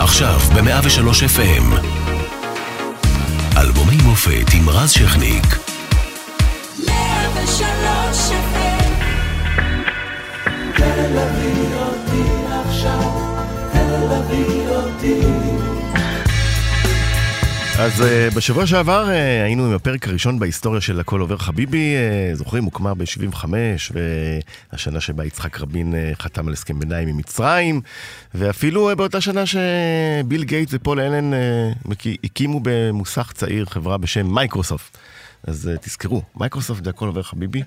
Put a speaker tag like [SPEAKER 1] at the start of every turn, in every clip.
[SPEAKER 1] עכשיו ב-103 FM. אלבומי מופת עם רז שכניק. 103 FM. תל אביב אותי עכשיו, תל אביב אותי אז uh, בשבוע שעבר uh, היינו עם הפרק הראשון בהיסטוריה של הכל עובר חביבי, uh, זוכרים, הוקמה ב-75, והשנה שבה יצחק רבין חתם על הסכם ביניים עם מצרים, ואפילו באותה שנה שביל גייטס ופול אלן הקימו במוסך צעיר חברה בשם מייקרוסופט. אז uh, תזכרו, מייקרוסופט זה הכל עובר חביבי.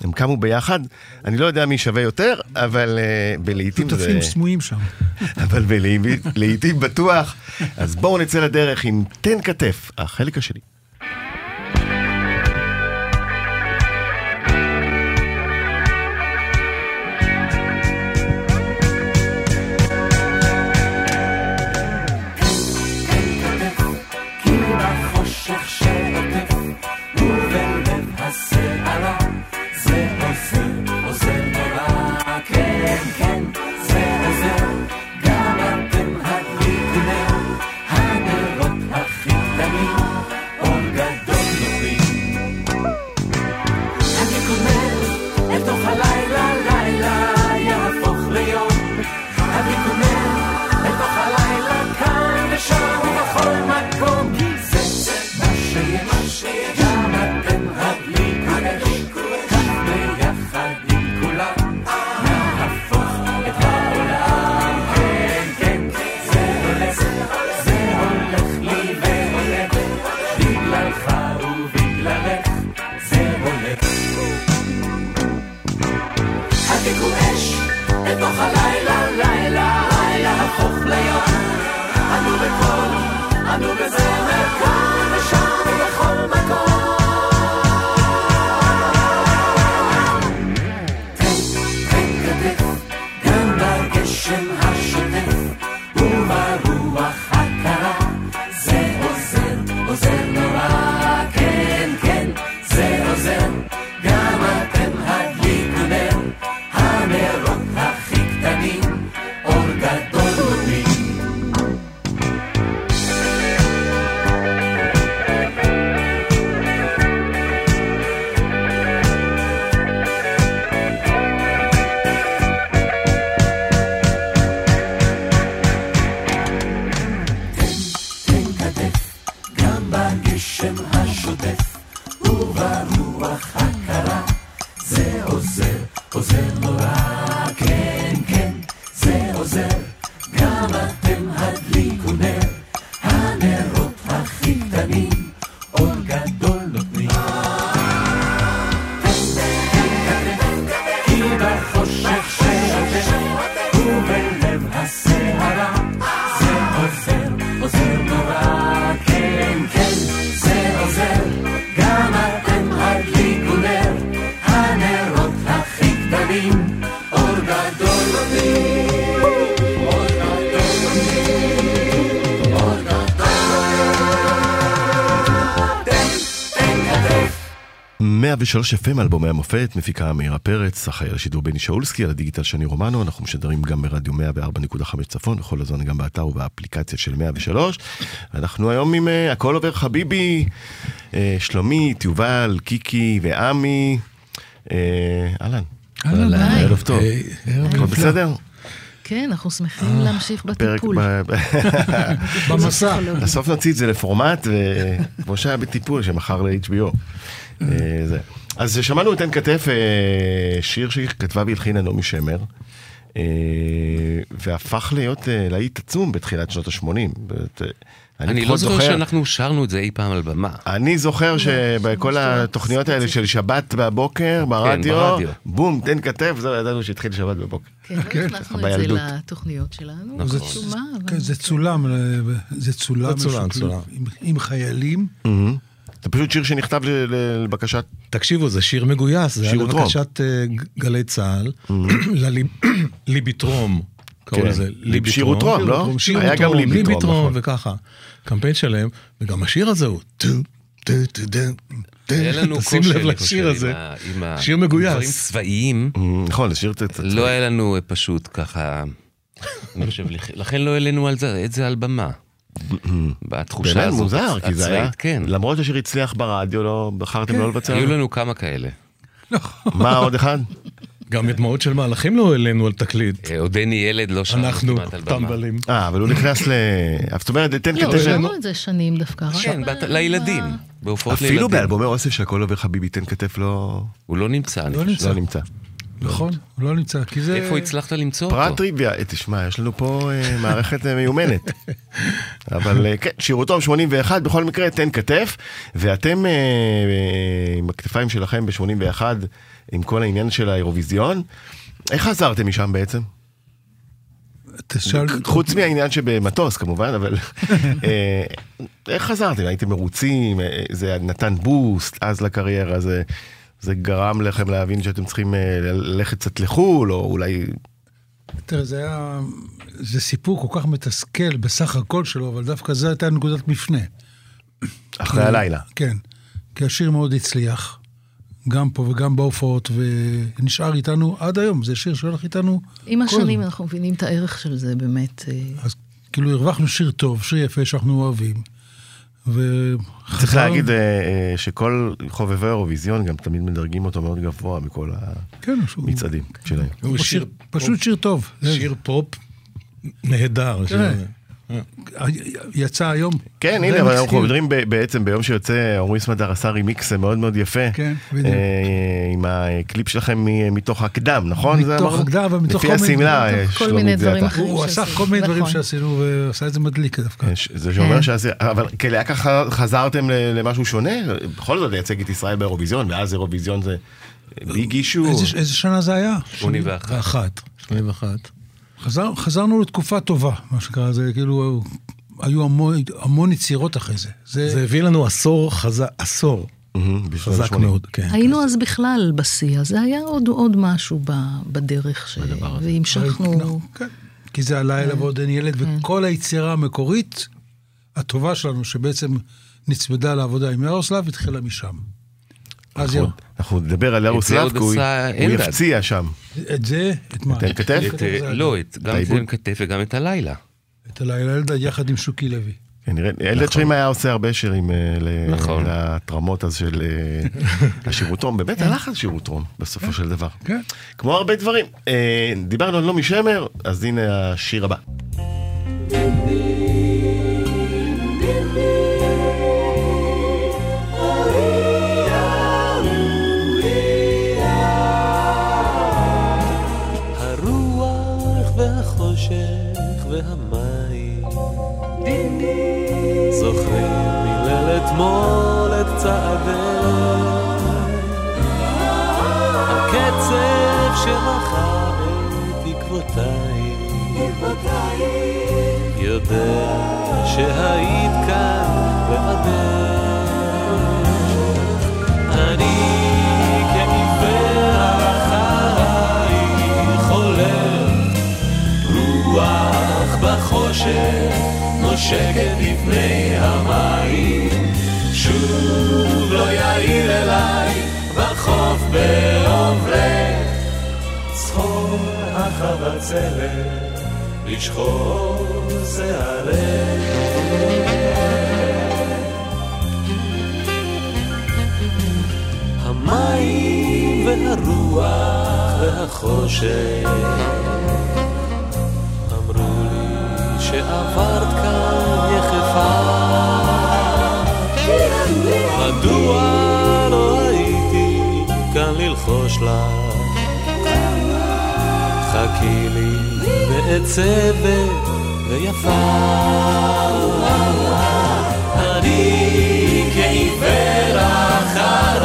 [SPEAKER 1] הם קמו ביחד, אני לא יודע מי שווה יותר, אבל uh, בלהיטים
[SPEAKER 2] זה... שותפים סמויים שם.
[SPEAKER 1] אבל בלהיטים בטוח. אז בואו נצא לדרך עם תן כתף, החלק השני. ושלוש FM אלבומי המופת, מפיקה מאירה פרץ, אחראי על השידור בני שאולסקי, על הדיגיטל שני רומנו, אנחנו משדרים גם ברדיו 104.5 צפון, בכל הזמן גם באתר ובאפליקציה של 103. אנחנו היום עם uh, הכל עובר חביבי, uh, שלומית, יובל, קיקי ועמי. אה, אהלן.
[SPEAKER 2] אהלן,
[SPEAKER 1] ערב טוב. הכל בסדר?
[SPEAKER 3] כן, אנחנו שמחים להמשיך בטיפול.
[SPEAKER 2] במסע.
[SPEAKER 1] בסוף נוציא את זה לפורמט, כמו שהיה בטיפול, שמכר ל-HBO. אה, אז שמענו את עין כתף, אה, שיר שהיא כתבה והלחינה נעמי שמר, אה, והפך להיות להיט עצום בתחילת שנות ה-80.
[SPEAKER 4] אני לא זוכר שאנחנו שרנו את זה אי פעם על במה.
[SPEAKER 1] אני זוכר שבכל התוכניות האלה של שבת בבוקר, ברדיו, בום, תן כתף, זהו, ידענו שהתחיל שבת בבוקר.
[SPEAKER 3] כן, לא הכנסנו את זה לתוכניות שלנו. נכון.
[SPEAKER 2] כן, זה צולם, זה צולם עם חיילים.
[SPEAKER 1] זה פשוט שיר שנכתב לבקשת...
[SPEAKER 4] תקשיבו, זה שיר מגויס, זה היה לבקשת אה, גלי צה"ל, ליבי טרום, קראו לזה. ליבי
[SPEAKER 1] שירו טרום, לא?
[SPEAKER 4] היה גם ליבי טרום וככה. קמפיין שלם, וגם השיר הזה הוא טו, טו, טו, טו, שים לב לשיר הזה, שיר מגויס. דברים צבאיים,
[SPEAKER 1] נכון, זה שיר...
[SPEAKER 4] לא היה לנו פשוט ככה...
[SPEAKER 5] לכן לא העלינו את זה על במה. בתחושה
[SPEAKER 6] הזאת. באמת מוזר, כי זה היה, כן. למרות שהשיר הצליח ברדיו, לא בחרתם לא לבצע.
[SPEAKER 5] היו לנו כמה כאלה.
[SPEAKER 6] מה עוד אחד?
[SPEAKER 4] גם את דמעות של מהלכים לא העלינו על תקליט.
[SPEAKER 5] אה, עודני ילד לא
[SPEAKER 4] שם אנחנו טמבלים.
[SPEAKER 6] אה, אבל הוא נכנס ל... זאת אומרת, תן
[SPEAKER 3] כתב... לא, שמענו את זה שנים דווקא.
[SPEAKER 5] כן, לילדים,
[SPEAKER 6] בהופעות לילדים. אפילו באלבומי אוסף של הכל עובר חביבי, תן כתף לא...
[SPEAKER 5] הוא לא נמצא, אני
[SPEAKER 6] לא חושב. לא נמצא.
[SPEAKER 2] נכון, הוא לא נמצא, כי זה...
[SPEAKER 5] איפה הצלחת למצוא אותו?
[SPEAKER 6] פרט טריוויה, אה, תשמע, יש לנו פה אה, מערכת מיומנת. אבל כן, שירותום 81, בכל מקרה, תן כתף, ואתם עם הכתפיים שלכם ב-81, עם כל העניין של האירוויזיון. איך חזרתם משם בעצם? תשאל... חוץ מהעניין שבמטוס כמובן, אבל אה, איך חזרתם? הייתם מרוצים? אה, זה נתן בוסט אז לקריירה, זה, זה גרם לכם להבין שאתם צריכים אה, ללכת קצת לחו"ל, או אולי...
[SPEAKER 2] תראה, זה היה... זה סיפור כל כך מתסכל בסך הכל שלו, אבל דווקא זו הייתה נקודת מפנה.
[SPEAKER 6] אחרי הלילה.
[SPEAKER 2] כן, כי השיר מאוד הצליח. גם פה וגם בהופעות, ונשאר איתנו עד היום, זה שיר שהולך איתנו.
[SPEAKER 3] עם השנים. אנחנו מבינים את הערך של זה, באמת.
[SPEAKER 2] אז כאילו הרווחנו שיר טוב, שיר יפה שאנחנו אוהבים.
[SPEAKER 6] וחזר... צריך להגיד אה, אה, שכל חובבי האירוויזיון גם תמיד מדרגים אותו מאוד גבוה מכל כן, המצעדים שלהם.
[SPEAKER 2] הוא שיר, פשוט שיר טוב.
[SPEAKER 4] שיר פופ נהדר.
[SPEAKER 2] יצא היום.
[SPEAKER 6] כן, הנה, אבל אנחנו מדברים בעצם ביום שיוצא, עמרי סמדר עשה רימיקס מאוד מאוד יפה. כן, בדיוק. אה, עם הקליפ שלכם מתוך הקדם, נכון?
[SPEAKER 2] מתוך הקדם ומתוך
[SPEAKER 6] לפי השמלה,
[SPEAKER 3] כל מיני דברים אחרים.
[SPEAKER 2] הוא עשה כל מיני דברים. שעשינו, ועשה את זה מדליק דווקא.
[SPEAKER 6] זה שאומר כן. שעשינו, אבל כלהקה חזרתם למשהו שונה? בכל זאת לייצג את ישראל באירוויזיון, ואז אירוויזיון זה ביג אישו.
[SPEAKER 2] איזה שנה זה היה?
[SPEAKER 5] 81.
[SPEAKER 2] 81. חזר, חזרנו לתקופה טובה, מה שקרה, זה כאילו, היו המון, המון יצירות אחרי זה.
[SPEAKER 4] זה, זה הביא לנו עשור חזק, עשור. חזק מאוד, כן.
[SPEAKER 3] היינו אז בכלל בשיא, אז זה היה עוד, עוד משהו ב, בדרך, ש... והמשכנו...
[SPEAKER 2] כן, כי זה הלילה ועוד אין ילד, כן. וכל היצירה המקורית, הטובה שלנו, שבעצם נצמדה לעבודה עם ירוסלב, התחילה משם.
[SPEAKER 6] אז יו. אנחנו נדבר על ירוסלב, הוא יפציע שם.
[SPEAKER 2] את זה? את מה?
[SPEAKER 6] את כתף?
[SPEAKER 5] לא, גם את תן כתף וגם את הלילה.
[SPEAKER 2] את הלילה אלדד יחד עם שוקי לוי.
[SPEAKER 6] כן, אלדד נכון. שרים היה עושה הרבה שירים אה, נכון. לתרמות אז של אה, השירותרום, באמת כן. הלך על שירותרום בסופו כן. של דבר. כן. כמו הרבה דברים. אה, דיברנו על נעמי שמר, אז הנה השיר הבא.
[SPEAKER 1] אתמול את צעדיי. הקצב שמחה את תקוותיי, יודע שהיית כאן בעדך. אני כעיוור אחרייך הולך, רוח בחושך נושקת לפני החבצלת לשחור שערך המים והרוח והחושך אמרו לי שעברת כאן יחפה מדוע לא הייתי כאן ללחוש לך? חכי לי מעצבת ויפה. אני כעיוור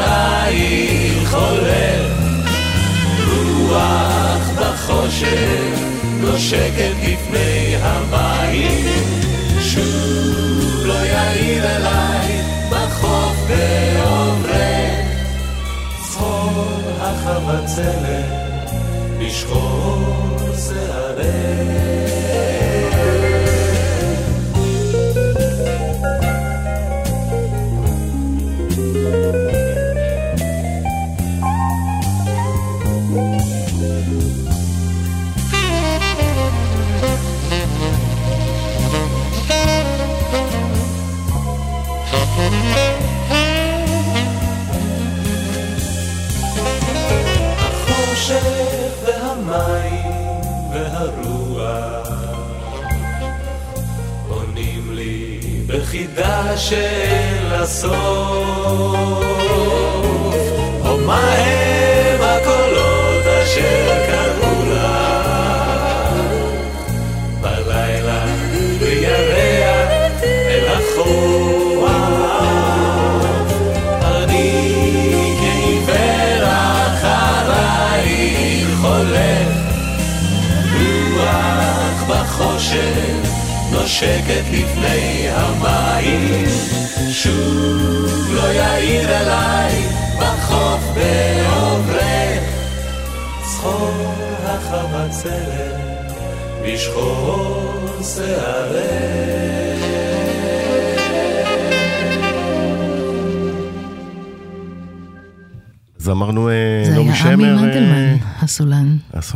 [SPEAKER 1] אחרייך הולך, רוח בחושך נושקת לפני המים, שוב לא יעיר אליי בחוף בעוברך, צחור החבצלת, לשחור שערך.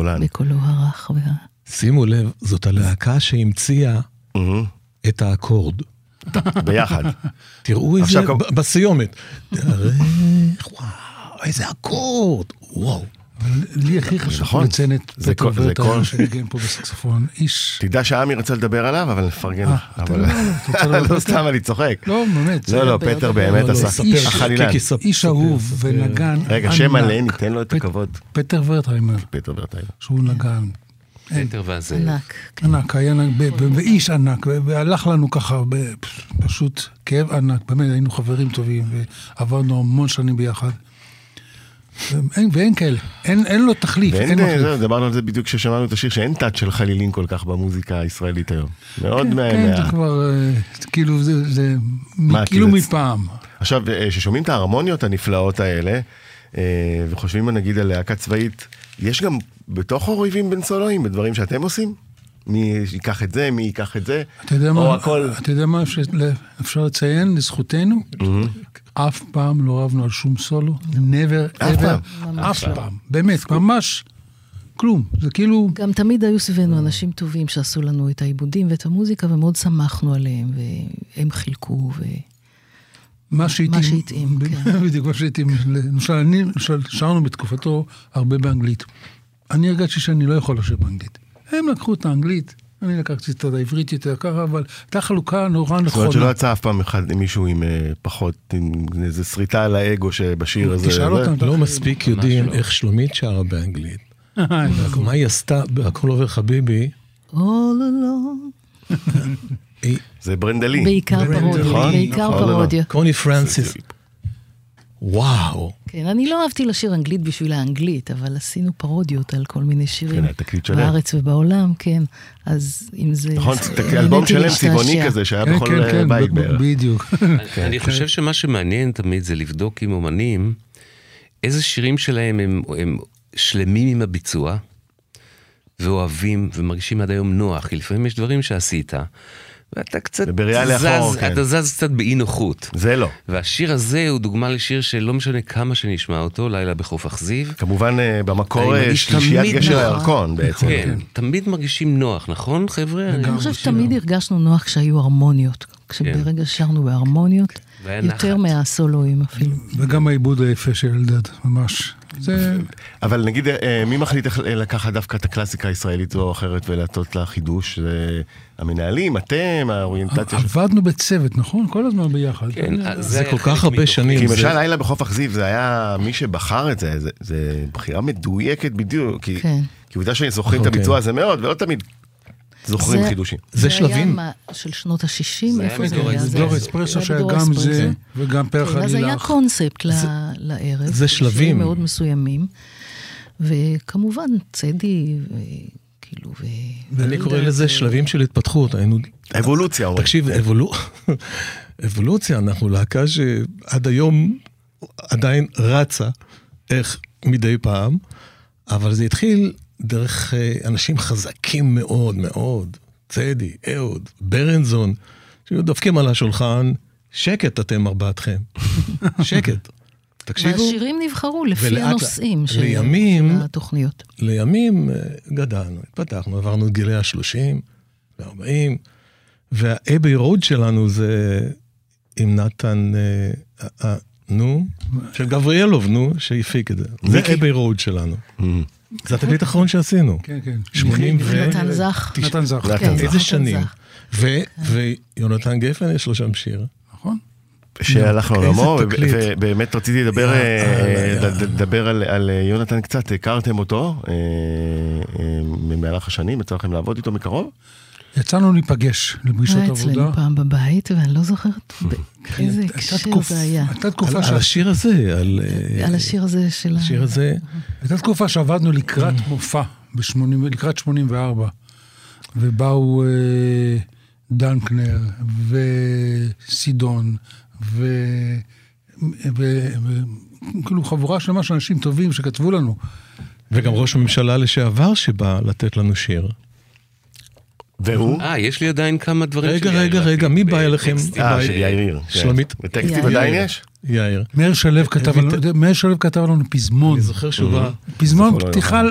[SPEAKER 3] הסולן. בקולו הרך. וה-
[SPEAKER 4] שימו לב, זאת הלהקה שהמציאה
[SPEAKER 6] מהמם.
[SPEAKER 4] את האקורד.
[SPEAKER 6] ביחד.
[SPEAKER 4] תראו את זה
[SPEAKER 6] עכשיו,
[SPEAKER 4] ב- בסיומת. תראה, וואו, איזה אקורד, וואו.
[SPEAKER 2] לי הכי חשוב
[SPEAKER 6] נכון.
[SPEAKER 2] לציין את
[SPEAKER 6] זה
[SPEAKER 2] פטר
[SPEAKER 6] כל- זה
[SPEAKER 2] ורטה
[SPEAKER 6] כל-
[SPEAKER 2] שניגן פה בסקסופון. איש...
[SPEAKER 6] תדע שעמי רצה לדבר עליו, אבל נפרגן
[SPEAKER 2] אה,
[SPEAKER 6] לך.
[SPEAKER 2] לא-
[SPEAKER 6] לא סתם, אני צוחק.
[SPEAKER 2] לא, באמת.
[SPEAKER 6] לא, לא, פטר. באמת
[SPEAKER 4] לא, לא,
[SPEAKER 6] עשה.
[SPEAKER 4] ספר,
[SPEAKER 6] החלילן.
[SPEAKER 2] איש אהוב. ונגן
[SPEAKER 6] רגע, שם. מלא, ניתן לו את הכבוד.
[SPEAKER 2] פטר ורטהיימר,
[SPEAKER 6] פטר ורטייל.
[SPEAKER 2] שהוא נגן.
[SPEAKER 5] פטר והזאב.
[SPEAKER 3] ענק.
[SPEAKER 2] ענק, היה ואיש ענק, והלך לנו ככה, פשוט כאב ענק, באמת, היינו חברים טובים, ועברנו המון שנים ביחד. ואין, ואין כאלה, אין, אין לו תחליף, אין
[SPEAKER 6] ואין, אה,
[SPEAKER 2] מחליף.
[SPEAKER 6] זהו, דיברנו על זה בדיוק כששמענו את השיר, שאין תת של חלילים כל כך במוזיקה הישראלית היום. מאוד
[SPEAKER 2] כן,
[SPEAKER 6] מה...
[SPEAKER 2] כן, זה
[SPEAKER 6] מה-
[SPEAKER 2] כבר, אה, כאילו, זה, זה
[SPEAKER 6] מה,
[SPEAKER 2] כאילו
[SPEAKER 6] כאילו-
[SPEAKER 2] מפעם.
[SPEAKER 6] עכשיו, אה, כששומעים את ההרמוניות הנפלאות האלה, וחושבים נגיד על להקה צבאית, יש גם בתוך האויבים בין סולואים, בדברים שאתם עושים? מי ייקח את זה, מי ייקח את זה?
[SPEAKER 2] אתה יודע
[SPEAKER 6] או
[SPEAKER 2] מה,
[SPEAKER 6] הכל...
[SPEAKER 2] אתה יודע מה אפשר- לציין לזכותנו? אף פעם לא רבנו על שום סולו, never ever? אף פעם, באמת, ממש כלום, זה כאילו,
[SPEAKER 3] גם תמיד היו סביבנו אנשים טובים שעשו לנו את העיבודים ואת המוזיקה, ומאוד שמחנו עליהם, והם חילקו, ו...
[SPEAKER 2] מה שהתאים,
[SPEAKER 3] מה שהתאים,
[SPEAKER 2] ב-
[SPEAKER 3] כן.
[SPEAKER 2] בדיוק מה שהתאים, למשל, אני, למשל, שרנו בתקופתו הרבה באנגלית. אני הרגשתי שאני לא יכול לשיר באנגלית. הם לקחו את האנגלית, אני לקחתי את העברית יותר ככה, אבל הייתה חלוקה נורא
[SPEAKER 6] זאת אומרת
[SPEAKER 2] נכונה.
[SPEAKER 6] שלא יצא אף פעם אחד מישהו עם אה, פחות, עם איזה שריטה על האגו שבשיר הזה.
[SPEAKER 2] תשאל
[SPEAKER 6] זה-
[SPEAKER 2] אותם.
[SPEAKER 4] לא מספיק יודעים
[SPEAKER 5] לא.
[SPEAKER 4] איך שלומית שרה באנגלית. מה היא עשתה בהכל עובר חביבי?
[SPEAKER 3] All along.
[SPEAKER 6] זה ברנדלי.
[SPEAKER 3] בעיקר פרודיה,
[SPEAKER 6] נכון,
[SPEAKER 3] בעיקר
[SPEAKER 6] נכון,
[SPEAKER 3] פרודיה.
[SPEAKER 4] קוני פרנסיס. וואו.
[SPEAKER 3] כן, אני לא אהבתי לשיר אנגלית בשביל האנגלית, אבל עשינו פרודיות על כל מיני שירים.
[SPEAKER 6] כן, תקליט שלם.
[SPEAKER 3] בארץ ובעולם, כן. אז אם זה...
[SPEAKER 6] נכון, אלבום שלם. צבעוני כזה שהיה
[SPEAKER 2] כן,
[SPEAKER 6] בכל
[SPEAKER 2] כן,
[SPEAKER 6] אה,
[SPEAKER 2] כן,
[SPEAKER 6] בית בערך.
[SPEAKER 2] בדיוק.
[SPEAKER 5] אני חושב שמה שמעניין תמיד זה לבדוק עם אומנים איזה שירים שלהם הם, הם שלמים עם הביצוע, ואוהבים ומרגישים עד היום נוח, כי לפעמים יש דברים שעשית, ואתה קצת
[SPEAKER 6] ובראייה
[SPEAKER 5] זז,
[SPEAKER 6] לאחור, כן.
[SPEAKER 5] אתה זז קצת באי נוחות.
[SPEAKER 6] זה לא.
[SPEAKER 5] והשיר הזה הוא דוגמה לשיר שלא משנה כמה שנשמע אותו, לילה בחוף אכזיב.
[SPEAKER 6] כמובן אה, במקור שלישיית
[SPEAKER 5] תמיד
[SPEAKER 6] גשר. הירקון בעצם.
[SPEAKER 5] כן, תמיד מרגישים נוח, נכון חבר'ה? אני-
[SPEAKER 3] אני חושבת שתמיד הרגשנו נוח כשהיו הרמוניות. כשברגע ששרנו בהרמוניות,
[SPEAKER 5] והיה
[SPEAKER 3] יותר. מהסולואים אפילו.
[SPEAKER 2] וגם העיבוד היפה של אלדד, ממש. זה...
[SPEAKER 6] אבל נגיד, אה, מי מחליט איך לקחת דווקא את הקלאסיקה הישראלית זו או אחרת ולעשות לה חידוש? זה המנהלים, אתם, האוריינטציה.
[SPEAKER 2] עבדנו בצוות, נכון? כל הזמן ביחד.
[SPEAKER 5] כן, אז
[SPEAKER 4] זה
[SPEAKER 5] היה
[SPEAKER 4] כל כך הרבה. שנים.
[SPEAKER 6] כי
[SPEAKER 4] זה-
[SPEAKER 6] למשל לילה בחוף אכזיב זה היה מי שבחר את זה, זה, זה בחירה מדויקת בדיוק, כי,
[SPEAKER 3] כן.
[SPEAKER 6] כי עובדה שזוכרים את
[SPEAKER 4] נכון,
[SPEAKER 6] הביצוע. הזה מאוד, ולא תמיד זוכרים
[SPEAKER 3] זה-
[SPEAKER 6] חידושים.
[SPEAKER 4] זה
[SPEAKER 3] היה
[SPEAKER 4] שלבים.
[SPEAKER 3] מה- של שנות ה-60,
[SPEAKER 5] זה היה
[SPEAKER 3] איפה זה היה? זה-
[SPEAKER 2] דור
[SPEAKER 3] זה
[SPEAKER 2] אספרסו
[SPEAKER 3] היה
[SPEAKER 2] שהיה גם. זה, וגם פרח
[SPEAKER 3] כן, אז היה. קונספט לערב.
[SPEAKER 4] זה שלבים.
[SPEAKER 3] מאוד מסוימים. וכמובן, צדי, וכאילו, ו...
[SPEAKER 4] אני קורא לזה שלבים של התפתחות.
[SPEAKER 6] אבולוציה, אומרים.
[SPEAKER 4] תקשיב, אבולו... אבולוציה, אנחנו להקה שעד היום עדיין רצה, איך מדי פעם, אבל זה התחיל דרך אה, אנשים חזקים מאוד מאוד, צדי, אהוד, ברנזון, שהיו דופקים על השולחן, שקט אתם ארבעתכם, שקט. תקשיבו,
[SPEAKER 3] והשירים נבחרו לפי
[SPEAKER 4] ולאט-
[SPEAKER 3] הנושאים של
[SPEAKER 4] לימים-
[SPEAKER 3] של התוכניות.
[SPEAKER 4] לימים אה, גדלנו, התפתחנו, עברנו את גילי ה-30 ו-40, והאבי רוד שלנו זה עם נתן, אה, אה, נו, של גבריאלוב, נו, שהפיק את זה. זה? אבי רוד שלנו. זה התקליט האחרון שעשינו.
[SPEAKER 2] כן, כן.
[SPEAKER 4] 80 ו-
[SPEAKER 3] נתן זך.
[SPEAKER 2] נתן זך.
[SPEAKER 3] כן,
[SPEAKER 6] זך.
[SPEAKER 4] איזה שנים. ו- ויונתן גפן יש לו שם שיר.
[SPEAKER 2] נכון.
[SPEAKER 6] שהלך
[SPEAKER 4] איזה
[SPEAKER 6] לעולמו. ובאמת רציתי לדבר, אה, על- על אה, יונתן קצת, הכרתם אותו אה, אה, במהלך השנים, יצא לכם לעבוד איתו מקרוב?
[SPEAKER 2] יצאנו להיפגש לפגישות
[SPEAKER 3] היה
[SPEAKER 2] עבודה.
[SPEAKER 3] אצלנו פעם בבית, ואני לא זוכרת באיזה
[SPEAKER 2] הייתה
[SPEAKER 3] הקשר זה היה.
[SPEAKER 2] הייתה תקופה
[SPEAKER 4] על
[SPEAKER 2] ש-
[SPEAKER 4] על השיר הזה, על... אה,
[SPEAKER 3] על השיר הזה של.
[SPEAKER 4] השיר הזה,
[SPEAKER 2] הייתה תקופה שעבדנו לקראת
[SPEAKER 3] Mm.
[SPEAKER 2] מופע, ב-80 לקראת 84, ובאו אה, דנקנר וסידון, ו... ו... ו... כאילו חבורה שלמה של אנשים טובים שכתבו לנו.
[SPEAKER 4] וגם ראש הממשלה לשעבר שבא לתת לנו שיר.
[SPEAKER 6] והוא?
[SPEAKER 5] אה, יש לי עדיין כמה דברים
[SPEAKER 4] רגע,
[SPEAKER 5] של יאיר
[SPEAKER 4] רגע, רגע, מי בא אליכם?
[SPEAKER 5] בטקסטים.
[SPEAKER 6] אה, של יאיר. כן.
[SPEAKER 4] שלומית.
[SPEAKER 6] וטקסטים
[SPEAKER 3] יאיר.
[SPEAKER 6] עדיין יש?
[SPEAKER 4] יאיר.
[SPEAKER 2] מאיר שלו כתב לנו, מאיר שלו כתב לנו פזמון,
[SPEAKER 4] אני זוכר שהוא בא
[SPEAKER 2] פזמון
[SPEAKER 6] זכור לו
[SPEAKER 2] פתיחה,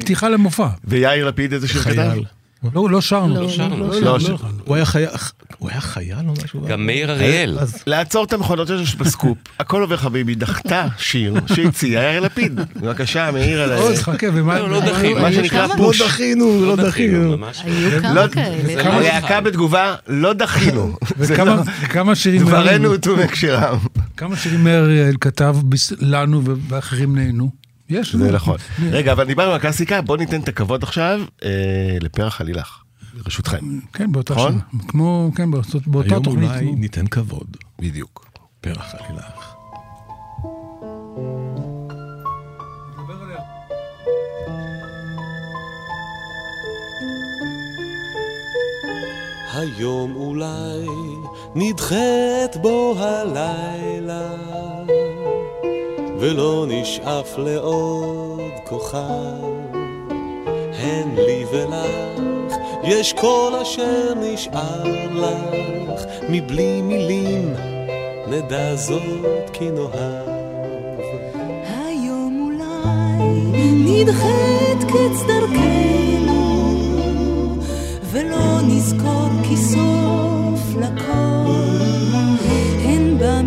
[SPEAKER 2] פתיחה למופע.
[SPEAKER 6] ויאיר לפיד איזה שיר כתב?
[SPEAKER 2] לא, לא שרנו.
[SPEAKER 3] לא,
[SPEAKER 5] לא שרנו.
[SPEAKER 3] לא,
[SPEAKER 6] לא, ש-
[SPEAKER 3] לא.
[SPEAKER 4] הוא היה חייל, הוא היה חייל או משהו?
[SPEAKER 5] גם מאיר אריאל.
[SPEAKER 6] לעצור את המכונות שלו בסקופ, הכל עובר חביבי, דחתה שיר שהציע יאיר לפיד. בבקשה, מאיר על...
[SPEAKER 2] עוד חכה, ומה...
[SPEAKER 5] לא, לא דחינו.
[SPEAKER 6] מה שנקרא פוש.
[SPEAKER 4] לא דחינו, לא דחינו.
[SPEAKER 3] היו כמה כאלה.
[SPEAKER 6] הלהקה בתגובה, לא דחינו.
[SPEAKER 2] וכמה כמה שירים...
[SPEAKER 6] דברנו הוטו מהקשרם.
[SPEAKER 2] כמה שירים מאיר אריאל כתב לנו ואחרים נהנו. יש.
[SPEAKER 6] זה נכון. רגע, אבל דיברנו על קלאסיקה, בוא ניתן את הכבוד עכשיו אה, לפרח עלילך, ברשותכם.
[SPEAKER 2] כן, באותה
[SPEAKER 6] נכון?
[SPEAKER 2] שנה. כמו, כן, באותה- באותה
[SPEAKER 4] היום
[SPEAKER 2] תוכנית.
[SPEAKER 4] אולי ניתן כבוד.
[SPEAKER 6] בדיוק.
[SPEAKER 4] פרח עלילך.
[SPEAKER 1] היום אולי נדחית בו הלילה ולא נשאף לעוד כוכב. הן לי ולך יש כל אשר נשאר לך. מבלי מילים נדע זאת כי נאהב.
[SPEAKER 7] היום אולי נדחית קץ דרכנו ולא נזכור כי סוף לכל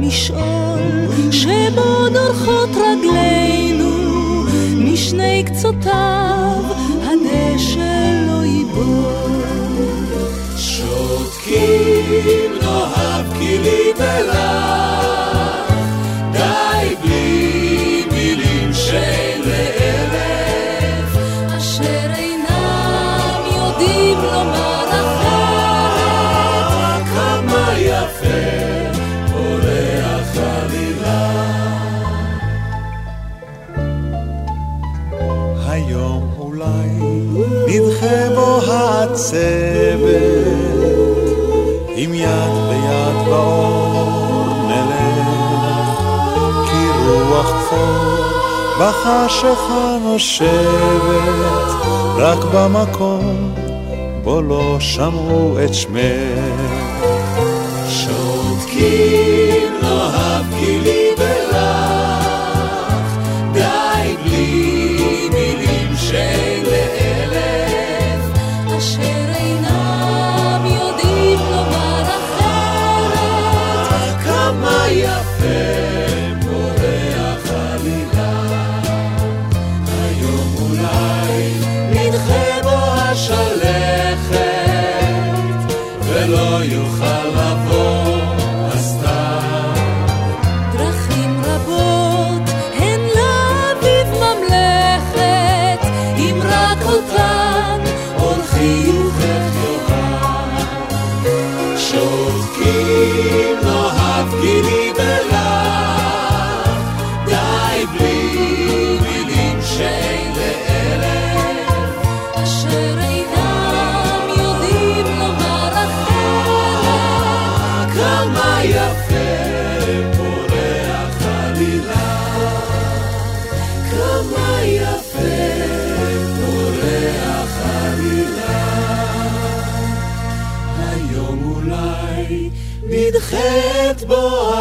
[SPEAKER 7] הן במשעול שבו דורכות רגלינו משני קצותיו הדשא לא ייבול
[SPEAKER 1] שותקים נאהב כי לי ולך העצבת עם יד ביד באור נלך כי רוח כפור בחשיכה נושבת רק במקום בו לא שמעו את שמך. שותקים נאהב כי אולי נדחית בו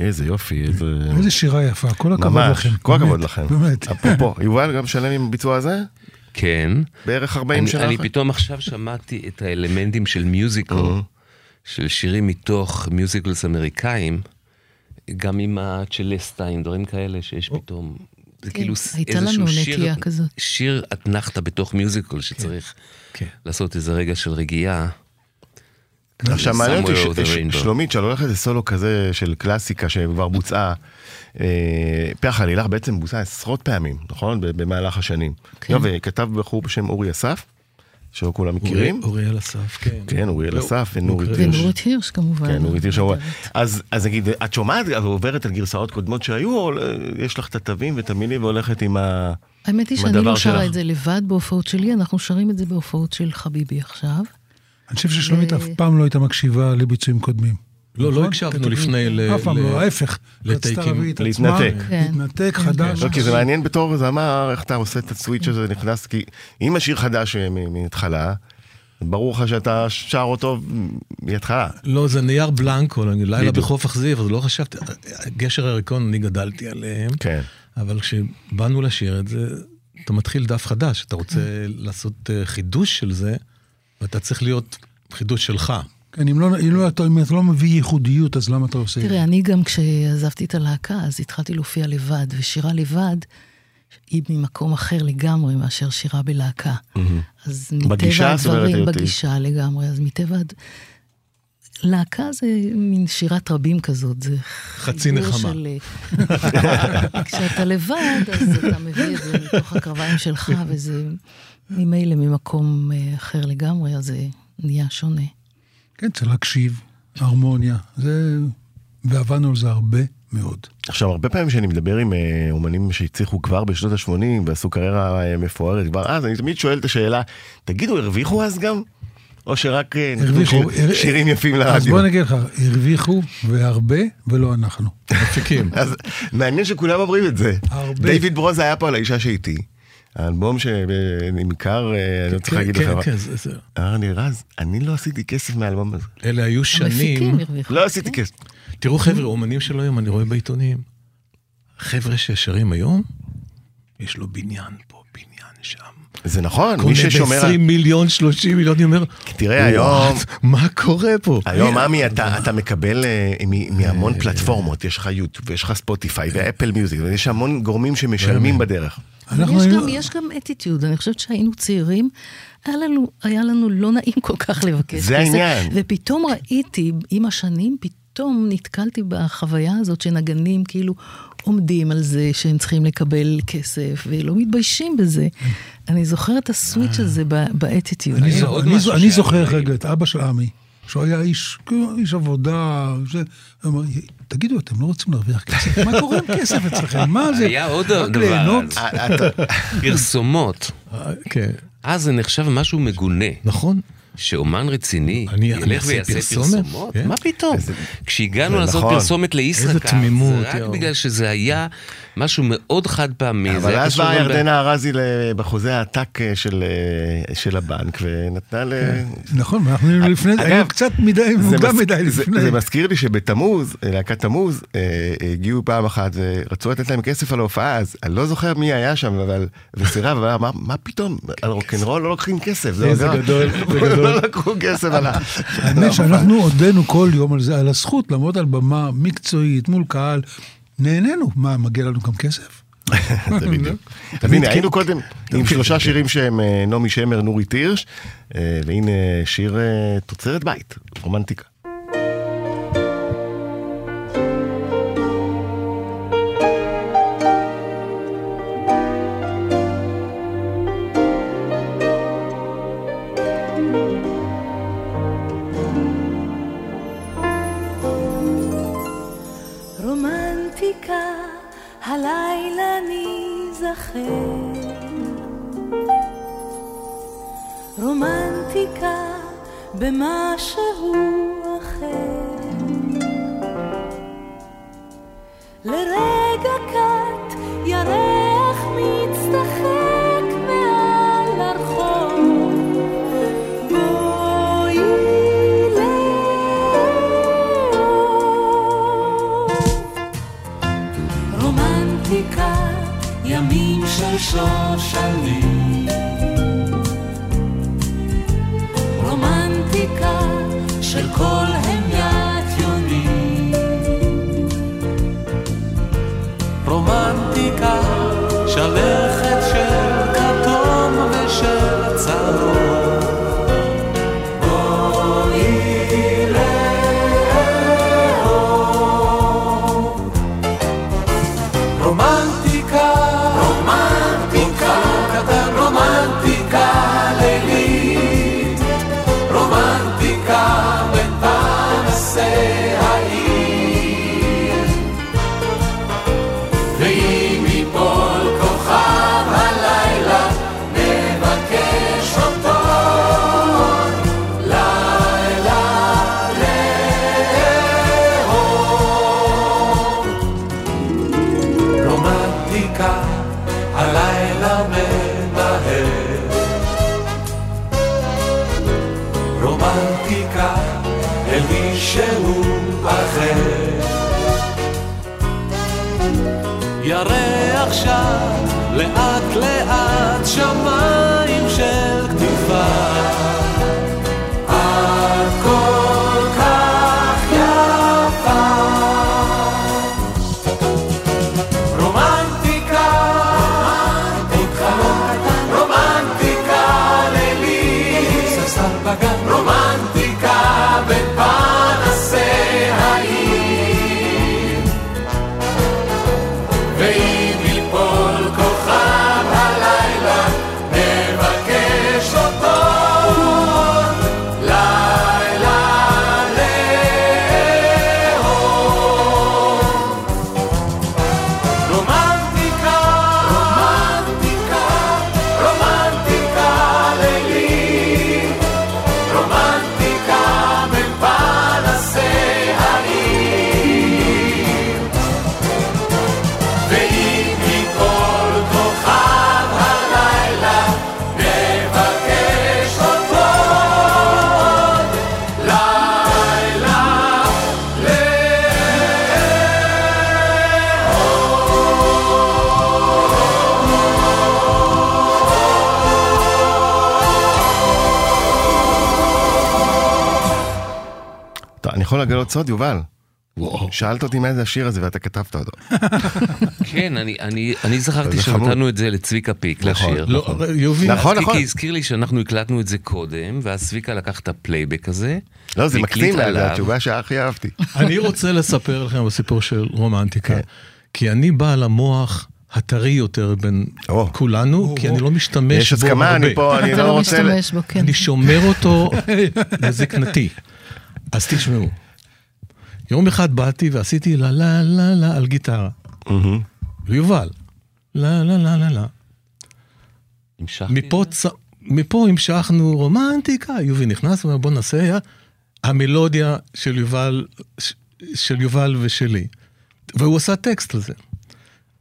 [SPEAKER 6] איזה יופי, איזה...
[SPEAKER 2] איזה שירה יפה, כל הכבוד
[SPEAKER 6] ממש,
[SPEAKER 2] לכם.
[SPEAKER 6] כל הכבוד
[SPEAKER 2] באמת,
[SPEAKER 6] לכם.
[SPEAKER 2] באמת.
[SPEAKER 6] אפרופו, יובל גם שלם עם הביצוע הזה?
[SPEAKER 5] כן.
[SPEAKER 6] בערך 40
[SPEAKER 5] אני,
[SPEAKER 6] שנה
[SPEAKER 5] אני
[SPEAKER 6] אחרי?
[SPEAKER 5] פתאום עכשיו שמעתי את האלמנטים של מיוזיקל, של שירים מתוך מיוזיקלס אמריקאים, גם עם הצ'לסטיים, דברים כאלה שיש פתאום. זה
[SPEAKER 3] כן,
[SPEAKER 5] כאילו איזשהו שיר,
[SPEAKER 3] כזאת.
[SPEAKER 5] שיר אתנחתא בתוך מיוזיקל שצריך
[SPEAKER 4] כן.
[SPEAKER 5] לעשות איזה רגע של רגיעה.
[SPEAKER 6] עכשיו מעניין אותי. שלומית, כשאת הולכת לסולו כזה של קלאסיקה שכבר בוצעה, אה, פרח עלילך בעצם בוצעה עשרות פעמים, נכון? במהלך השנים.
[SPEAKER 3] כן.
[SPEAKER 6] וכתב בחור בשם אורי אסף, שלא כולם מכירים.
[SPEAKER 4] אוריאל אסף, כן.
[SPEAKER 6] כן, אוריאל
[SPEAKER 4] לא,
[SPEAKER 6] אסף ונורית
[SPEAKER 4] אוקיי.
[SPEAKER 6] הירש.
[SPEAKER 3] ונורית הירש כמובן.
[SPEAKER 6] כן, נורית הירש. אז אז נגיד, את שומעת ועוברת על גרסאות קודמות שהיו, או אה, יש לך את התווים ואת המילים והולכת עם ה...
[SPEAKER 3] האמת היא שאני
[SPEAKER 6] הדבר
[SPEAKER 3] לא שרה
[SPEAKER 6] שלך.
[SPEAKER 3] את זה לבד בהופעות שלי, אנחנו שרים את זה בהופעות של חביבי עכשיו.
[SPEAKER 2] אני חושב ששלומית אף פעם לא הייתה מקשיבה לביצועים קודמים.
[SPEAKER 4] לא, לא
[SPEAKER 2] נכון?
[SPEAKER 4] הקשבנו. לפני ל...
[SPEAKER 2] אף פעם לא, ההפך.
[SPEAKER 4] לטייקים.
[SPEAKER 6] להתנתק.
[SPEAKER 3] כן.
[SPEAKER 2] להתנתק,
[SPEAKER 3] כן,
[SPEAKER 2] חדש.
[SPEAKER 3] כן.
[SPEAKER 6] לא, כי זה מעניין בתור זמר, איך אתה עושה את הסוויץ' הזה, נכנס, כי אם השיר חדש אה, מ- מההתחלה, ברור לך שאתה שר אותו מההתחלה.
[SPEAKER 4] לא, זה נייר בלנקו, אני לילה. בחוף אכזיב, אז לא חשבתי, גשר הירקון, אני גדלתי עליהם,
[SPEAKER 6] כן.
[SPEAKER 4] אבל כשבאנו לשיר את זה, אתה מתחיל דף חדש, אתה רוצה לעשות אה, חידוש של זה, ואתה צריך להיות חידוש שלך.
[SPEAKER 2] כן, אם לא- אם לא אתה אם אתה לא מביא ייחודיות, אז למה אתה עושה את זה?
[SPEAKER 3] תראה, אני גם כשעזבתי את הלהקה, אז התחלתי להופיע לבד, ושירה לבד היא ממקום אחר לגמרי מאשר שירה בלהקה. אז מטבע הדברים. בגישה לגמרי, אז מטבע... הד- להקה זה מין שירת רבים כזאת, זה
[SPEAKER 4] חצי נחמה.
[SPEAKER 3] של... כשאתה לבד, אז אתה מביא את זה מתוך הקרביים שלך, וזה ממילא ממקום אה, אחר לגמרי, אז זה נהיה שונה.
[SPEAKER 2] כן, צריך להקשיב, הרמוניה. זה... ועבדנו על זה הרבה מאוד.
[SPEAKER 6] עכשיו, הרבה פעמים כשאני מדבר עם אה, אומנים שהצליחו כבר בשנות ה-80 ועשו קריירה אה, מפוארת כבר אז, אני תמיד שואל את השאלה, תגידו, הרוויחו אז גם? או שרק אה,
[SPEAKER 2] הרוויחו,
[SPEAKER 6] שיר-
[SPEAKER 2] הר-
[SPEAKER 6] שירים יפים
[SPEAKER 2] אז
[SPEAKER 6] לרדיו?
[SPEAKER 2] בוא נגיד לך, הרוויחו והרבה ולא אנחנו.
[SPEAKER 4] מפיקים.
[SPEAKER 6] אז מעניין שכולם אומרים את זה.
[SPEAKER 2] הרבה.
[SPEAKER 6] דיוויד ברוז היה פה על האישה שאיתי. האלבום שנמכר, אה, אני לא צריך
[SPEAKER 4] כן,
[SPEAKER 6] להגיד
[SPEAKER 4] כן,
[SPEAKER 6] לך,
[SPEAKER 4] כן, זה- זה-
[SPEAKER 6] אמר לי, רז, אני לא עשיתי כסף מהאלבום הזה.
[SPEAKER 4] אלה היו שנים.
[SPEAKER 6] לא עשיתי כסף.
[SPEAKER 4] תראו חבר'ה, אומנים של היום, אני רואה בעיתונים. חבר'ה ששרים היום, יש לו בניין פה, בניין שם.
[SPEAKER 6] זה נכון, מי
[SPEAKER 4] קונה
[SPEAKER 6] ששומר על...
[SPEAKER 4] ב-20 מיליון, 30 מיליון, אני אומר,
[SPEAKER 6] תראה, היום...
[SPEAKER 4] "וואט, מה קורה פה?
[SPEAKER 6] היום, עמי, אתה, אתה מקבל אה, מהמון פלטפורמות, יש לך יוטיוב, יש לך ספוטיפיי ואפל מיוזיק, ויש המון גורמים שמשלמים בדרך.
[SPEAKER 2] אנחנו
[SPEAKER 3] יש
[SPEAKER 2] היינו-
[SPEAKER 3] גם, יש גם אטיטיוד, אני חושבת שהיינו צעירים, היה לנו, היה לנו לא נעים כל כך לבקש
[SPEAKER 6] זה העניין.
[SPEAKER 3] ופתאום ראיתי, עם השנים, פתאום נתקלתי בחוויה הזאת שנגנים כאילו עומדים על זה שהם צריכים לקבל כסף, ולא מתביישים בזה. אני זוכרת את הסוויץ' הזה באטיטיוד.
[SPEAKER 2] אני זוכר. רגע את אבא של עמי, שהוא היה איש, כאילו, איש עבודה, זה, אמר, תגידו, אתם לא רוצים להרוויח כסף? מה קורה עם כסף אצלכם? מה זה?
[SPEAKER 5] היה עוד דבר.
[SPEAKER 6] אה, אתה-
[SPEAKER 5] פרסומות.
[SPEAKER 4] אה, כן,
[SPEAKER 5] אז זה נחשב משהו מגונה.
[SPEAKER 4] נכון.
[SPEAKER 5] שאומן רציני ילך ויעשה
[SPEAKER 4] פרסומת?
[SPEAKER 5] פרסומות?
[SPEAKER 4] כן.
[SPEAKER 5] מה פתאום? כשהגענו
[SPEAKER 6] זה
[SPEAKER 5] לעשות
[SPEAKER 6] נכון.
[SPEAKER 5] פרסומת לישראכרט, זה רק. בגלל שזה היה משהו מאוד חד פעמי. זה
[SPEAKER 6] אבל אז באה ירדנה ארזי בחוזה העתק אה, של, אה, של הבנק, ונתנה ל...
[SPEAKER 2] נכון, אנחנו היינו לפני,
[SPEAKER 6] אגב,
[SPEAKER 2] היינו קצת מדי,
[SPEAKER 6] זה
[SPEAKER 2] מוקדם מדי
[SPEAKER 6] זה-
[SPEAKER 2] לפני.
[SPEAKER 6] זה מזכיר לי שבתמוז, להקת תמוז, אה, הגיעו פעם אחת ורצו לתת להם כסף על ההופעה, אז אני לא זוכר מי היה שם, אבל, וסירב, אבל מה פתאום, על רוקנרול לא לוקחים כסף. זה
[SPEAKER 4] איזה זה גדול.
[SPEAKER 6] לא לקחו כסף על ה...
[SPEAKER 2] האמת שאנחנו הודינו כל יום על זה, על הזכות לעמוד על במה מקצועית מול קהל. נהנינו, מה, מגיע לנו גם כסף?
[SPEAKER 6] זה בדיוק. אז הנה, היינו קודם עם שלושה שירים שהם אה, נעמי שמר, נורית הירש, אה, והנה שיר אה, תוצרת בית. רומנטיקה,
[SPEAKER 7] ניזכר. רומנטיקה במשהו אחר. לרגע קט
[SPEAKER 6] לגלות סוד, יובל?
[SPEAKER 4] וואו.
[SPEAKER 6] שאלת אותי מה זה השיר הזה ואתה כתבת אותו.
[SPEAKER 5] כן, אני- אני אני זכרתי. שנתנו את זה לצביקה פיק
[SPEAKER 6] נכון.
[SPEAKER 5] לשיר.
[SPEAKER 4] לא, יובי,
[SPEAKER 6] נכון,
[SPEAKER 5] כי-
[SPEAKER 6] נכון.
[SPEAKER 5] כי הזכיר לי שאנחנו הקלטנו את זה קודם, ואז צביקה לקח את הפלייבק הזה.
[SPEAKER 6] לא, זה
[SPEAKER 5] עליו.
[SPEAKER 6] זה התשובה שהכי אהבתי.
[SPEAKER 4] אני רוצה לספר לכם בסיפור של רומנטיקה,
[SPEAKER 6] כן.
[SPEAKER 4] כי אני בעל המוח הטרי יותר בין
[SPEAKER 6] או.
[SPEAKER 4] כולנו, כי אני לא משתמש
[SPEAKER 6] יש
[SPEAKER 4] בו
[SPEAKER 6] הסכמה,
[SPEAKER 4] הרבה.
[SPEAKER 6] אני פה, אני
[SPEAKER 3] אתה
[SPEAKER 6] לא
[SPEAKER 3] לא
[SPEAKER 6] רוצה... ל-
[SPEAKER 3] משתמש בו, כן.
[SPEAKER 4] אני שומר אותו לזקנתי. אז תשמעו. יום אחד באתי ועשיתי לה לה לה לה על גיטרה. ויובל, לה לה לה לה לה. מפה, צ... מפה המשכנו רומנטיקה, יובי נכנס ואומר בוא נעשה יא", המלודיה של יובל, של יובל ושלי. והוא עשה טקסט לזה.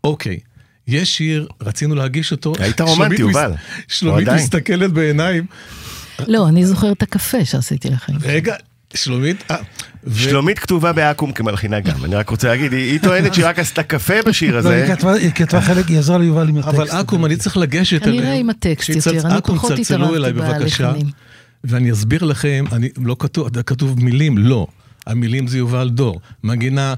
[SPEAKER 4] אוקיי, יש שיר, רצינו להגיש אותו.
[SPEAKER 6] היית רומנטי, יובל.
[SPEAKER 4] שלומית. מסתכלת בעיניים.
[SPEAKER 3] לא, אני זוכרת את הקפה שעשיתי לכם.
[SPEAKER 4] רגע, שלומית, אה, ו-
[SPEAKER 6] שלומית כתובה בעכו"ם כמלחינה גם, אני רק רוצה להגיד, היא היא טוענת שהיא רק עשתה קפה בשיר
[SPEAKER 2] לא,
[SPEAKER 6] הזה.
[SPEAKER 2] היא כתבה- היא כתבה חלק, היא עזרה ליובל עם הטקסט.
[SPEAKER 4] אבל אקו"ם, אני צריך לגשת אליהם.
[SPEAKER 3] כנראה עם הטקסט יותר, אני
[SPEAKER 4] אקו"ם,
[SPEAKER 3] פחות
[SPEAKER 4] צלצלו אליי
[SPEAKER 3] התערבתי
[SPEAKER 4] בבקשה. ואני אסביר לכם, אני לא כתוב, כתוב מילים, לא. המילים זה יובל דור. מנגינה,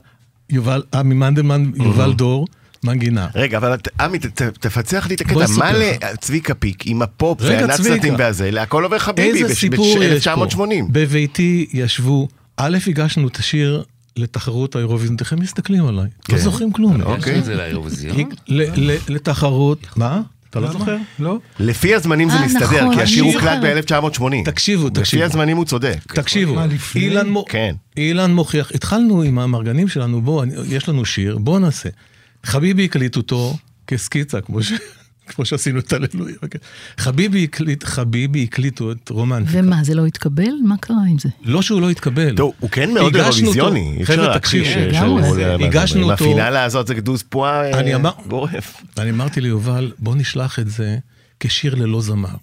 [SPEAKER 4] יובל, עמי מנדלמן, יובל דור, מנגינה.
[SPEAKER 6] רגע, אבל עמי, תפצח לי את הקטע, מה לצביקה פיק עם הפופ
[SPEAKER 4] צביקה.
[SPEAKER 6] והזה, להכל עובר חביבי
[SPEAKER 4] איזה סיפור יש פה.
[SPEAKER 6] ב-1980.
[SPEAKER 4] בביתי ישבו, א', הגשנו את השיר לתחרות האירוויזיון, הם מסתכלים עליי? לא
[SPEAKER 6] כן.
[SPEAKER 4] זוכרים כלום.
[SPEAKER 6] אוקיי.
[SPEAKER 5] הגשנו את זה לאירוויזיון.
[SPEAKER 4] ל- ל- לתחרות, מה? אתה לא? זוכר?
[SPEAKER 2] לא?
[SPEAKER 6] לפי הזמנים זה
[SPEAKER 3] אה,
[SPEAKER 6] מסתדר,
[SPEAKER 3] נכון,
[SPEAKER 6] כי השיר הוקלט
[SPEAKER 3] זוכרת.
[SPEAKER 6] ב-1980.
[SPEAKER 4] תקשיבו,
[SPEAKER 6] לפי
[SPEAKER 4] תקשיבו.
[SPEAKER 6] הזמנים הוא צודק.
[SPEAKER 4] תקשיבו? אילן.
[SPEAKER 6] כן.
[SPEAKER 4] אילן מוכיח, התחלנו עם המרגנים שלנו, בוא, אני- יש לנו שיר, בוא נעשה. חביבי הקליט אותו כסקיצה, כמו, ש... כמו שעשינו את הללויה. אוקיי. חביבי הקליט, חביבי הקליטו את רומנטיקה.
[SPEAKER 3] ומה, זה לא התקבל? מה קרה עם זה?
[SPEAKER 4] לא שהוא לא התקבל.
[SPEAKER 6] טוב, הוא כן מאוד אירוויזיוני. אי אפשר
[SPEAKER 4] חבר'ה,
[SPEAKER 6] להכחיש
[SPEAKER 4] תקשיבו,
[SPEAKER 6] ש- עולה-
[SPEAKER 4] הגשנו
[SPEAKER 6] עם
[SPEAKER 4] אותו.
[SPEAKER 6] הפינאלה הזאת זה דוז פואה אה,
[SPEAKER 4] אני אמר-
[SPEAKER 6] גורף.
[SPEAKER 4] אני אמרתי ליובל, בוא נשלח את זה כשיר ללא זמר.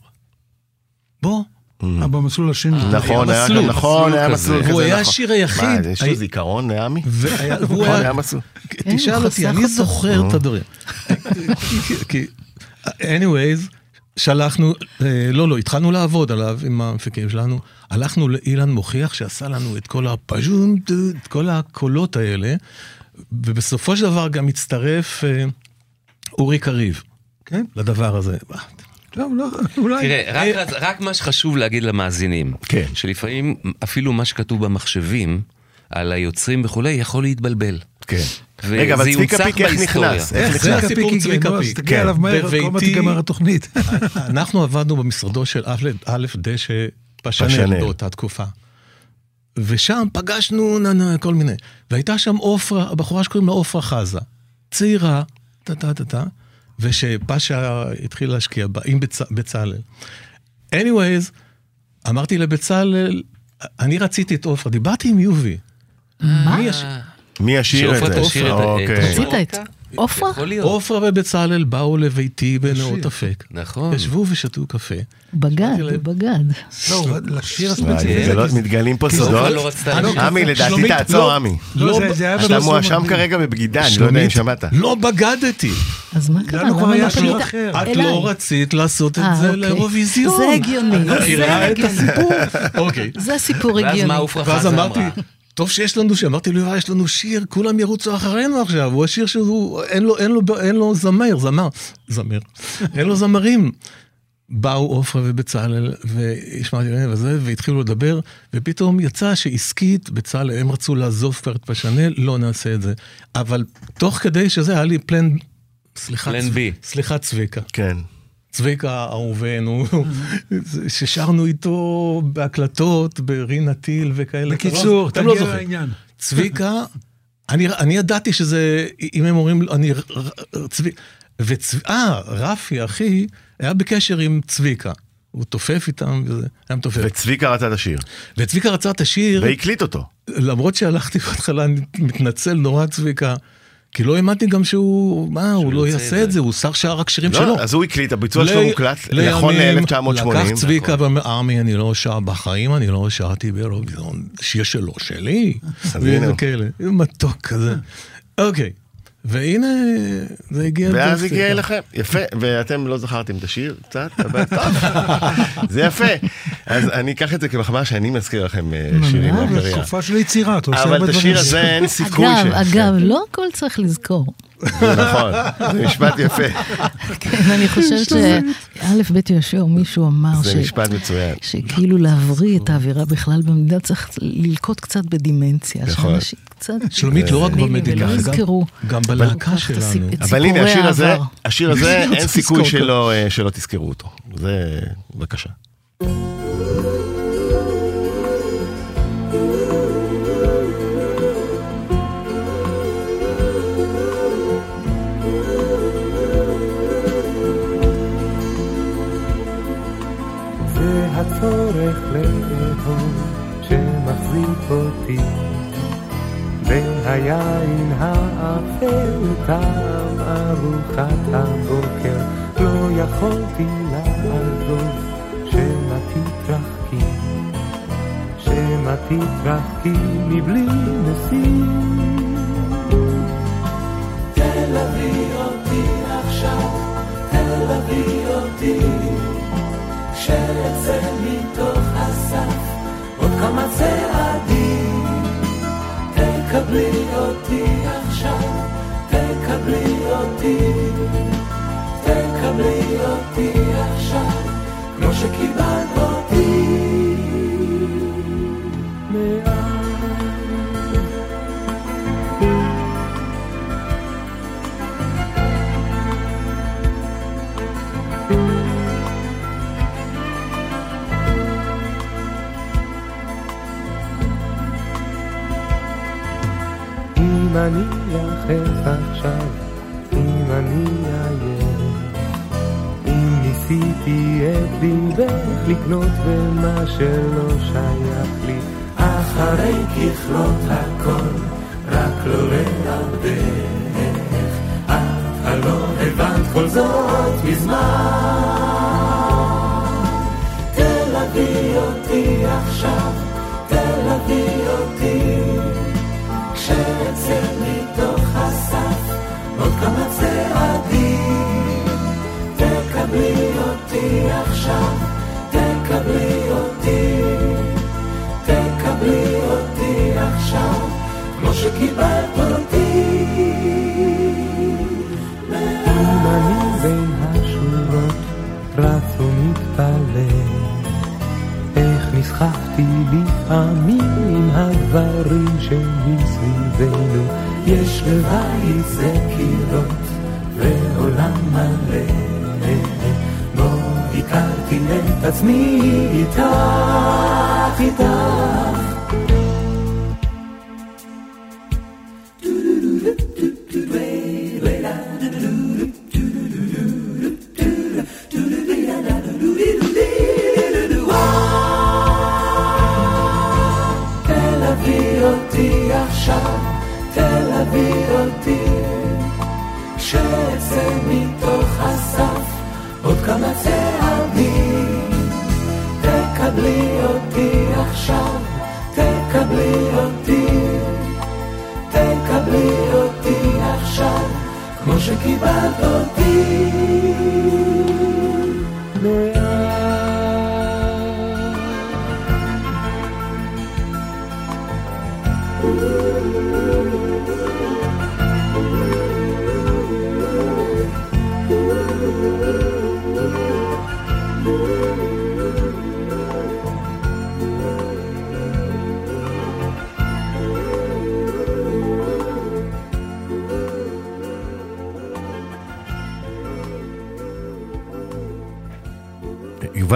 [SPEAKER 4] בוא.
[SPEAKER 2] אה, במסלול השני.
[SPEAKER 6] נכון, היה
[SPEAKER 4] מסלול,
[SPEAKER 6] נכון, היה
[SPEAKER 5] מסלול כזה.
[SPEAKER 4] והוא היה
[SPEAKER 6] נכון.
[SPEAKER 4] השיר היחיד.
[SPEAKER 6] מה, יש לו זיכרון, עמי?
[SPEAKER 4] והיה- והוא
[SPEAKER 6] נכון,
[SPEAKER 4] היה-
[SPEAKER 6] היה מסלול.
[SPEAKER 4] תשאל
[SPEAKER 3] הוא
[SPEAKER 4] אותי, אני. זוכר את הדברים. כי- anyways, שלחנו, אה, לא, לא, התחלנו לעבוד עליו עם המפיקים שלנו. הלכנו לאילן מוכיח שעשה לנו את כל הפז'ום, את כל הקולות האלה, ובסופו של דבר גם הצטרף אה, אורי קריב
[SPEAKER 2] כן?
[SPEAKER 4] לדבר הזה.
[SPEAKER 2] טוב, לא, אולי...
[SPEAKER 5] תראה, רק, רק מה שחשוב להגיד למאזינים,
[SPEAKER 6] כן.
[SPEAKER 5] שלפעמים אפילו מה שכתוב במחשבים, על היוצרים וכולי, יכול להתבלבל.
[SPEAKER 6] כן. רגע, אבל צביקה פיק איך. נכנס? איך נכנס?
[SPEAKER 4] הסיפור צביקה פיק.
[SPEAKER 2] תגיע
[SPEAKER 6] כן.
[SPEAKER 2] אליו מהר,
[SPEAKER 4] ו-
[SPEAKER 2] כל מה תיגמר התוכנית.
[SPEAKER 4] אנחנו עבדנו במשרדו של א' דשא
[SPEAKER 6] פשנל.
[SPEAKER 4] באותה תקופה. ושם פגשנו כל מיני. והייתה שם עופרה, הבחורה שקוראים לה עופרה חזה. צעירה, טה טה טה טה, ושפשה התחיל להשקיע בה, עם בצ... בצלאל. anyways, אמרתי לבצלאל, אני רציתי את עופרה, דיברתי עם יובי.
[SPEAKER 3] מה?
[SPEAKER 4] מי יש-
[SPEAKER 6] מי ישיר את
[SPEAKER 5] שעופרה
[SPEAKER 6] זה?
[SPEAKER 5] תשאיר את ה-
[SPEAKER 6] אוקיי.
[SPEAKER 3] רצית את עופרה?
[SPEAKER 4] עופרה ובצלאל באו לביתי בנאות אפק.
[SPEAKER 5] נכון.
[SPEAKER 4] ישבו ושתו קפה.
[SPEAKER 3] בגד, בגד.
[SPEAKER 2] לא, לשיר הספציפי.
[SPEAKER 6] מתגלות- מתגלים פה סודות.
[SPEAKER 5] לא.
[SPEAKER 6] עמי, לדעתי תעצור,
[SPEAKER 4] לא.
[SPEAKER 6] עמי.
[SPEAKER 2] לא,
[SPEAKER 6] אתה מואשם. כרגע בבגידה, אני לא יודע אם שמעת.
[SPEAKER 4] לא בגדתי.
[SPEAKER 3] אז מה קרה? למה
[SPEAKER 2] היה
[SPEAKER 3] לא פנית
[SPEAKER 2] אחר.
[SPEAKER 4] את? לא רצית לעשות את
[SPEAKER 3] אה,
[SPEAKER 4] זה
[SPEAKER 3] אוקיי.
[SPEAKER 4] לאירוויזיון.
[SPEAKER 3] זה הגיוני,
[SPEAKER 4] את
[SPEAKER 3] זה
[SPEAKER 4] מכירה את. הסיפור? אוקיי.
[SPEAKER 3] זה סיפור
[SPEAKER 5] ואז
[SPEAKER 3] הגיוני.
[SPEAKER 5] מה עופרה
[SPEAKER 4] ואז
[SPEAKER 5] חזה
[SPEAKER 4] אמרתי,
[SPEAKER 5] אמרה?
[SPEAKER 4] טוב שיש לנו שיר, אמרתי לו, "יואי, יש לנו שיר, כולם ירוצו אחרינו עכשיו, הוא השיר שהוא, אין לו, אין לו, אין לו זמר, זמר, זמר, אין לו זמרים. באו עופרה ובצלאל, והשמעתי להם וזה, והתחילו לדבר, ופתאום יצא שעסקית, בצלאל, הם רצו לעזוב כבר את פשנל, לא נעשה את זה. אבל תוך כדי שזה היה לי פלן, סליחה,
[SPEAKER 5] פלן
[SPEAKER 4] צב-
[SPEAKER 5] בי.
[SPEAKER 4] סליחה צביקה.
[SPEAKER 6] כן.
[SPEAKER 4] צביקה אהובנו, ששרנו איתו בהקלטות, ברינה טיל וכאלה.
[SPEAKER 2] בקיצור,
[SPEAKER 4] אתם לא זוכרים.
[SPEAKER 2] לעניין.
[SPEAKER 4] צביקה, אני, אני ידעתי שזה, אם הם אומרים, אני, צבי, וצב, אה, רפי, אחי, היה בקשר עם צביקה. הוא תופף איתם וזה, היה מתופף.
[SPEAKER 6] וצביקה רצה את השיר.
[SPEAKER 4] וצביקה רצה את השיר,
[SPEAKER 6] והקליט אותו.
[SPEAKER 4] למרות שהלכתי בהתחלה, אני מתנצל נורא צביקה, כי לא האמנתי גם שהוא, מה, הוא לא
[SPEAKER 5] יעשה את זה.
[SPEAKER 4] הוא שר שר רק שירים שלו.
[SPEAKER 6] לא, אז הוא הקליט, הביצוע שלו מוקלט נכון
[SPEAKER 4] לימים
[SPEAKER 6] ל-1980.
[SPEAKER 4] לקח צביקה ואומר, עמי, אני לא שר, בחיים אני לא שרתי באירוויזיון, שיר שלו, שלי. וכאלה, מתוק כזה. אוקיי, והנה, זה הגיע...
[SPEAKER 6] ואז הגיע. אליכם, יפה, ואתם לא זכרתם את השיר קצת, אבל טוב, זה יפה. אז אני אקח את זה כמחמאה שאני מזכיר לכם אה, שירים. מהקריירה.
[SPEAKER 2] תקופה של יצירה, אתה עושה הרבה
[SPEAKER 6] אבל את
[SPEAKER 2] דברים.
[SPEAKER 6] השיר הזה אין סיכוי ש...
[SPEAKER 3] אגב, אגב, לא הכל צריך לזכור.
[SPEAKER 6] זה נכון, זה משפט יפה,
[SPEAKER 3] כן, אני חושבת שא' ב' יהושע, מישהו אמר
[SPEAKER 6] זה
[SPEAKER 3] ש-
[SPEAKER 6] משפט מצוין.
[SPEAKER 3] שכאילו להבריא את האווירה בכלל במדינה צריך ללקות קצת בדימנציה,
[SPEAKER 6] נכון.
[SPEAKER 4] שלומית, לא רק במדינה, גם- בלהקה שלנו.
[SPEAKER 6] אבל הנה, השיר הזה. השיר הזה, אין
[SPEAKER 4] צריך
[SPEAKER 6] סיכוי אה, שלא תזכרו אותו. זה, בבקשה.
[SPEAKER 1] אותי והיין האפל טעם ארוחת הבוקר. לא יכולתי לעזוב שמא תתרחקי שמא תתרחקי מבלי נשיא תלווי אותי עכשיו תלווי אותי כשאצא מתוך הסף כמה צעדים תקבלי אותי עכשיו תקבלי אותי. תקבלי אותי עכשיו כמו שקיבלת אני יחף עכשיו, אם אני עייף, אם ניסיתי את ליבך לקנות במה שלא שייך לי, אחרי ככלות הכל, רק לא לאבדך. את הלא הבנת כל זאת מזמן. תלווי אותי עכשיו, תלווי אותי. כמה צעדים תקבלי אותי
[SPEAKER 7] עכשיו, תקבלי אותי, תקבלי אותי עכשיו, כמו שקיבלת אותי.
[SPEAKER 8] אם אני בין השורות רץ ומתפלא, איך נסחפתי לפעמים עם הדברים שמסביבנו, יש בבית זה קירות ועולם מלא. בו הכרתי את עצמי איתך, איתך.
[SPEAKER 7] תלווי אותי, שאצא מתוך הסף עוד כמה צעדים. תקבלי אותי עכשיו, תקבלי אותי, תקבלי אותי עכשיו, כמו שקיבלת אותי.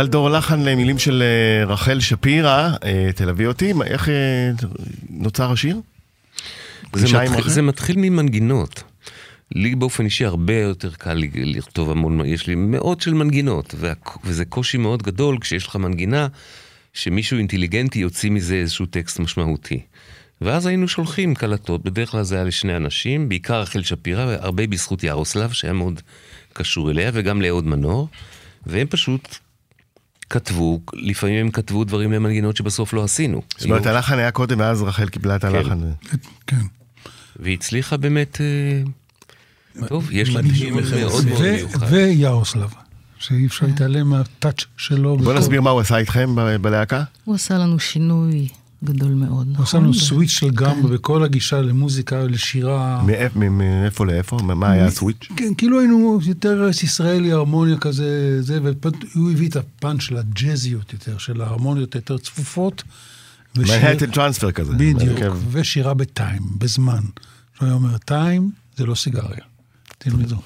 [SPEAKER 6] יובל דור לחן למילים של אה, רחל שפירא, אה, תלווי אותי, איך אה, נוצר השיר?
[SPEAKER 5] זה מתחיל? זה מתחיל ממנגינות. לי באופן אישי הרבה יותר קל לכתוב המון, יש לי מאות של מנגינות, וה, וזה קושי מאוד גדול כשיש לך מנגינה, שמישהו אינטליגנטי יוציא מזה איזשהו טקסט משמעותי. ואז היינו שולחים קלטות, בדרך כלל זה היה לשני אנשים, בעיקר רחל שפירא, והרבה בזכות ירוסלב, שהיה מאוד קשור אליה, וגם לאהוד מנור, והם פשוט כתבו, לפעמים הם כתבו דברים למנגינות שבסוף לא עשינו.
[SPEAKER 6] זאת אומרת, הלחן היה קודם, ואז רחל קיבלה את הלחן.
[SPEAKER 2] כן.
[SPEAKER 5] והיא הצליחה באמת, אה, טוב, יש לה
[SPEAKER 4] הם
[SPEAKER 5] מאוד. מאוד מיוחד.
[SPEAKER 2] ויארוסלב, שאי אפשר להתעלם מהטאץ' שלו.
[SPEAKER 6] בוא נסביר מה הוא עשה איתכם בלהקה.
[SPEAKER 3] הוא עשה לנו שינוי גדול מאוד, נכון?
[SPEAKER 2] הוא עשה לנו סוויץ' של גמרי בכל הגישה למוזיקה, לשירה.
[SPEAKER 6] מאיפה לאיפה? מה היה הסוויץ'?
[SPEAKER 2] כן, כאילו היינו יותר ארץ ישראלי, הרמוניה כזה, זה, והוא הביא את הפאנץ' של הג'אזיות יותר, של ההרמוניות היותר צפופות.
[SPEAKER 6] מנהטן טרנספר כזה.
[SPEAKER 2] בדיוק,
[SPEAKER 6] בהרכב.
[SPEAKER 2] ושירה בטיים, בזמן. שהוא היה אומר, טיים זה לא סיגריה. תלמדו.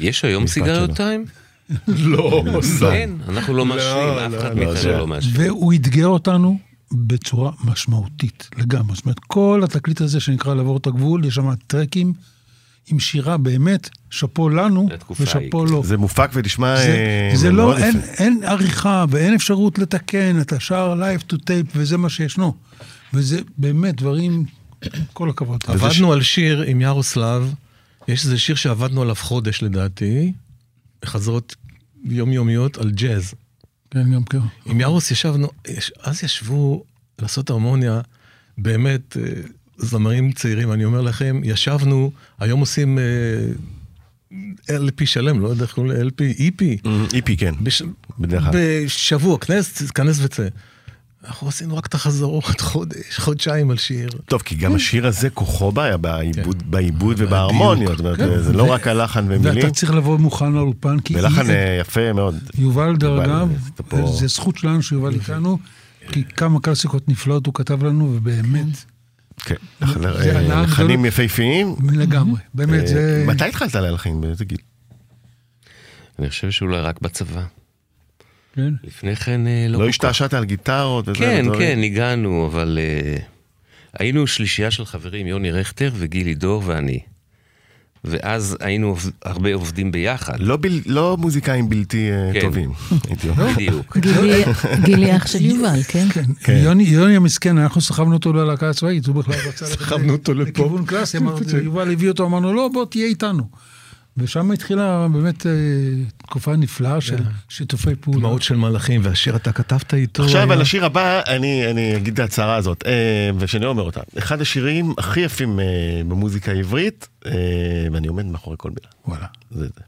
[SPEAKER 5] יש היום סיגריות. טיים?
[SPEAKER 4] לא,
[SPEAKER 5] אין, אנחנו לא מעשנים, אף אחד מאיתנו לא מעשן.
[SPEAKER 2] והוא אתגר אותנו בצורה משמעותית לגמרי. זאת אומרת, כל התקליט הזה שנקרא לעבור את הגבול, יש שם טרקים עם שירה באמת, שאפו לנו ושאפו. לו.
[SPEAKER 6] זה מופק ונשמע
[SPEAKER 2] זה,
[SPEAKER 6] אה,
[SPEAKER 2] זה
[SPEAKER 6] מאוד
[SPEAKER 2] לא, אין,
[SPEAKER 6] יפה.
[SPEAKER 2] אין עריכה ואין אפשרות לתקן, אתה שר live to tape וזה מה שישנו. וזה באמת דברים, כל הכבוד.
[SPEAKER 4] עבדנו על שיר עם ירוסלב, יש איזה שיר שעבדנו עליו חודש לדעתי, חזרות יומיומיות על ג'אז.
[SPEAKER 2] כן, גם כן.
[SPEAKER 4] עם ירוס ישבנו, יש, אז ישבו לעשות הרמוניה, באמת, אה, זמרים צעירים, אני אומר לכם, ישבנו, היום עושים אה, LP שלם, לא יודע איך קוראים ל-LP, EP.
[SPEAKER 6] איפי, כן.
[SPEAKER 4] בש...
[SPEAKER 6] בדרך כלל.
[SPEAKER 4] בשבוע, כנס, כנס וצא. אנחנו עשינו רק את החזרות, חודש, חודשיים על שיר.
[SPEAKER 6] טוב, כי גם השיר הזה כוחו בעיה בעיבוד- בעיבוד
[SPEAKER 4] בדיוק.
[SPEAKER 6] ובהרמוניות. זאת אומרת,
[SPEAKER 2] כן,
[SPEAKER 6] זה לא
[SPEAKER 2] ו-
[SPEAKER 6] רק הלחן ומילים,
[SPEAKER 2] ואתה צריך לבוא מוכן לאולפן, כי
[SPEAKER 6] ולחן
[SPEAKER 2] אי-
[SPEAKER 6] אה, יפה מאוד.
[SPEAKER 2] יובל דרך אגב,
[SPEAKER 6] פה-
[SPEAKER 2] זה זכות שלנו שיובל איתנו, כי כמה קלאסיקות נפלאות הוא כתב לנו, ובאמת,
[SPEAKER 6] כן.
[SPEAKER 2] זה
[SPEAKER 6] אה, לחנים. יפהפיים.
[SPEAKER 2] לגמרי, באמת,
[SPEAKER 6] אה,
[SPEAKER 2] זה...
[SPEAKER 6] מתי התחלת להלחין? באיזה גיל?
[SPEAKER 5] אני חושב שאולי רק בצבא.
[SPEAKER 2] כן.
[SPEAKER 5] לפני כן אה, לא
[SPEAKER 6] לא. השתעשעת על גיטרות? וזה,
[SPEAKER 5] כן,
[SPEAKER 6] ודברים?
[SPEAKER 5] כן, הגענו, אבל אה, היינו שלישייה של חברים, יוני רכטר וגילי דור ואני. ואז היינו הרבה עובדים ביחד.
[SPEAKER 6] לא בל- לא מוזיקאים בלתי אה,
[SPEAKER 5] כן.
[SPEAKER 6] טובים, הייתי אומר.
[SPEAKER 5] בדיוק.
[SPEAKER 3] גילי- גילי אח של יובל, כן?
[SPEAKER 2] כן. יוני, יוני המסכן, אנחנו סחבנו אותו ללהקה הצבאית, הוא בכלל רצה
[SPEAKER 4] סחבנו אותו לפה.
[SPEAKER 2] לכיוון קלאסי, יובל הביא אותו, אמרנו, לא, בוא תהיה איתנו. ושם התחילה באמת אה, תקופה נפלאה של שיתופי פעולה.
[SPEAKER 4] דמעות של מלאכים, והשיר אתה כתבת איתו.
[SPEAKER 6] עכשיו
[SPEAKER 4] היה-
[SPEAKER 6] על השיר הבא, אני, אני אגיד את ההצהרה הזאת, אה, ושאני אומר אותה. אחד השירים הכי יפים אה, במוזיקה העברית, אה, ואני עומד מאחורי כל מילה.
[SPEAKER 2] וואלה.
[SPEAKER 6] זה זה.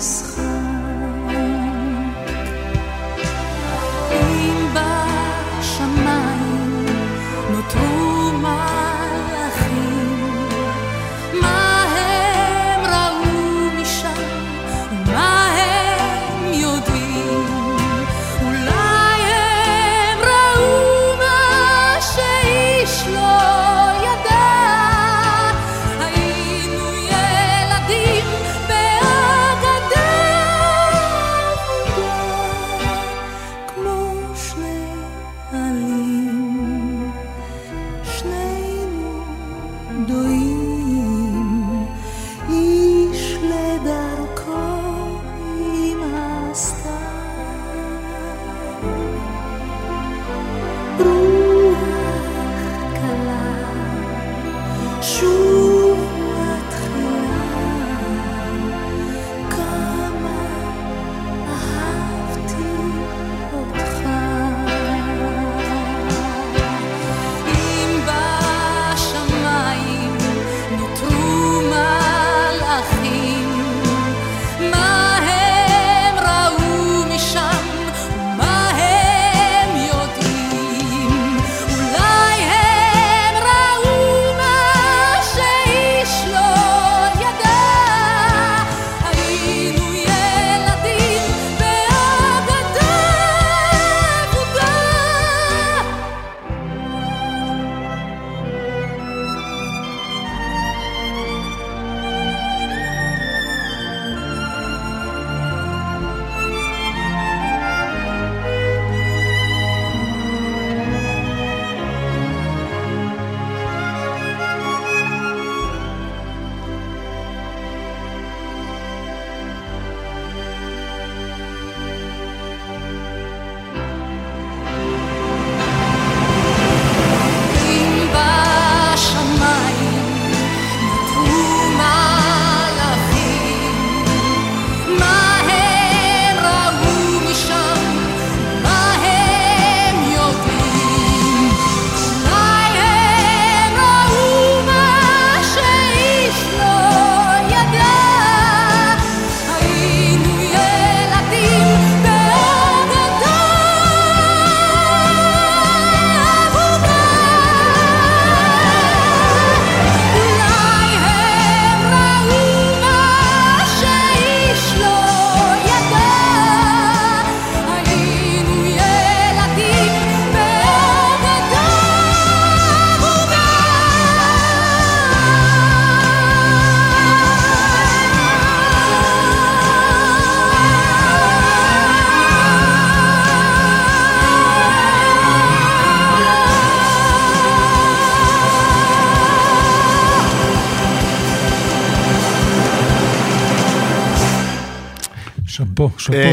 [SPEAKER 7] sera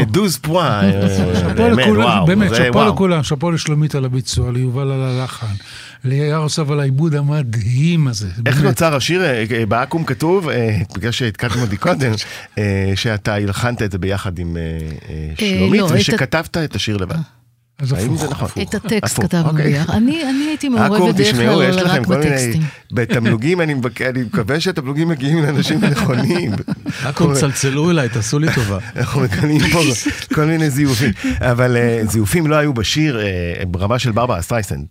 [SPEAKER 7] דוז פואה, אה,
[SPEAKER 2] שאפו
[SPEAKER 7] באמת,
[SPEAKER 2] שאפו. לכולם, שאפו לשלומית על הביצוע, ליובל על הלחן, ליאיר אוסף על העיבוד המדהים הזה.
[SPEAKER 7] איך. נוצר השיר? אה, אה, בעכו"ם כתוב, אה, בגלל שהתקדמו אותי קודם, אה, שאתה הלחנת את זה ביחד עם אה, אה, שלומית,
[SPEAKER 3] לא,
[SPEAKER 7] ושכתבת את השיר לבד.
[SPEAKER 2] אז
[SPEAKER 7] האם
[SPEAKER 2] הפוך.
[SPEAKER 7] זה נכון?
[SPEAKER 3] את הטקסט
[SPEAKER 7] הפוך,
[SPEAKER 3] כתבנו
[SPEAKER 7] אוקיי.
[SPEAKER 3] ביחד. אני אני הייתי
[SPEAKER 7] עכו"ם,
[SPEAKER 3] מעורבת דרך
[SPEAKER 7] תשמעו,
[SPEAKER 3] כלל
[SPEAKER 7] יש לכם
[SPEAKER 3] רק
[SPEAKER 7] כל מיני...
[SPEAKER 3] בטקסטים.
[SPEAKER 7] בתמלוגים, אני מבק- אני מקווה שהתמלוגים מגיעים לאנשים הנכונים.
[SPEAKER 4] עכו"ם, צלצלו אליי, תעשו לי טובה.
[SPEAKER 7] אנחנו מקבלים פה כל מיני זיופים. אבל אה, זיופים לא היו בשיר אה, ברמה של ברברה סטרייסנד.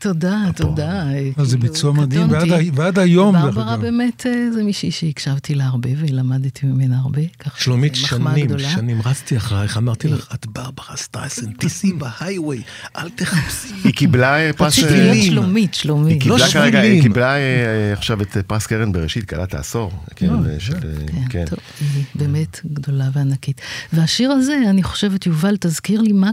[SPEAKER 3] תודה, תודה.
[SPEAKER 2] אז זה
[SPEAKER 3] כאילו,
[SPEAKER 2] ביצוע מדהים. ועד היום, דרך
[SPEAKER 3] ברברה. באמת אה, זה מישהי שהקשבתי לה הרבה ולמדתי ממנה הרבה.
[SPEAKER 4] שלומית, שנים. שנים רצתי אחרייך, אמרתי לך, את ברברה סטרייסן, תיסעי בהיghway, אל תחפשי.
[SPEAKER 7] היא קיבלה אה, פרס...
[SPEAKER 3] רציתי
[SPEAKER 7] אה,
[SPEAKER 3] להיות
[SPEAKER 4] שבילים.
[SPEAKER 3] שלומית, שלומית.
[SPEAKER 4] לא
[SPEAKER 7] כרגע, היא
[SPEAKER 4] שבילים.
[SPEAKER 7] קיבלה אה, עכשיו את אה, פרס קרן בראשית, כלת העשור. כן, אה, אה,
[SPEAKER 3] כן,
[SPEAKER 7] כן.
[SPEAKER 3] טוב, היא באמת גדולה וענקית. והשיר הזה, אני חושבת, יובל, תזכיר לי מה,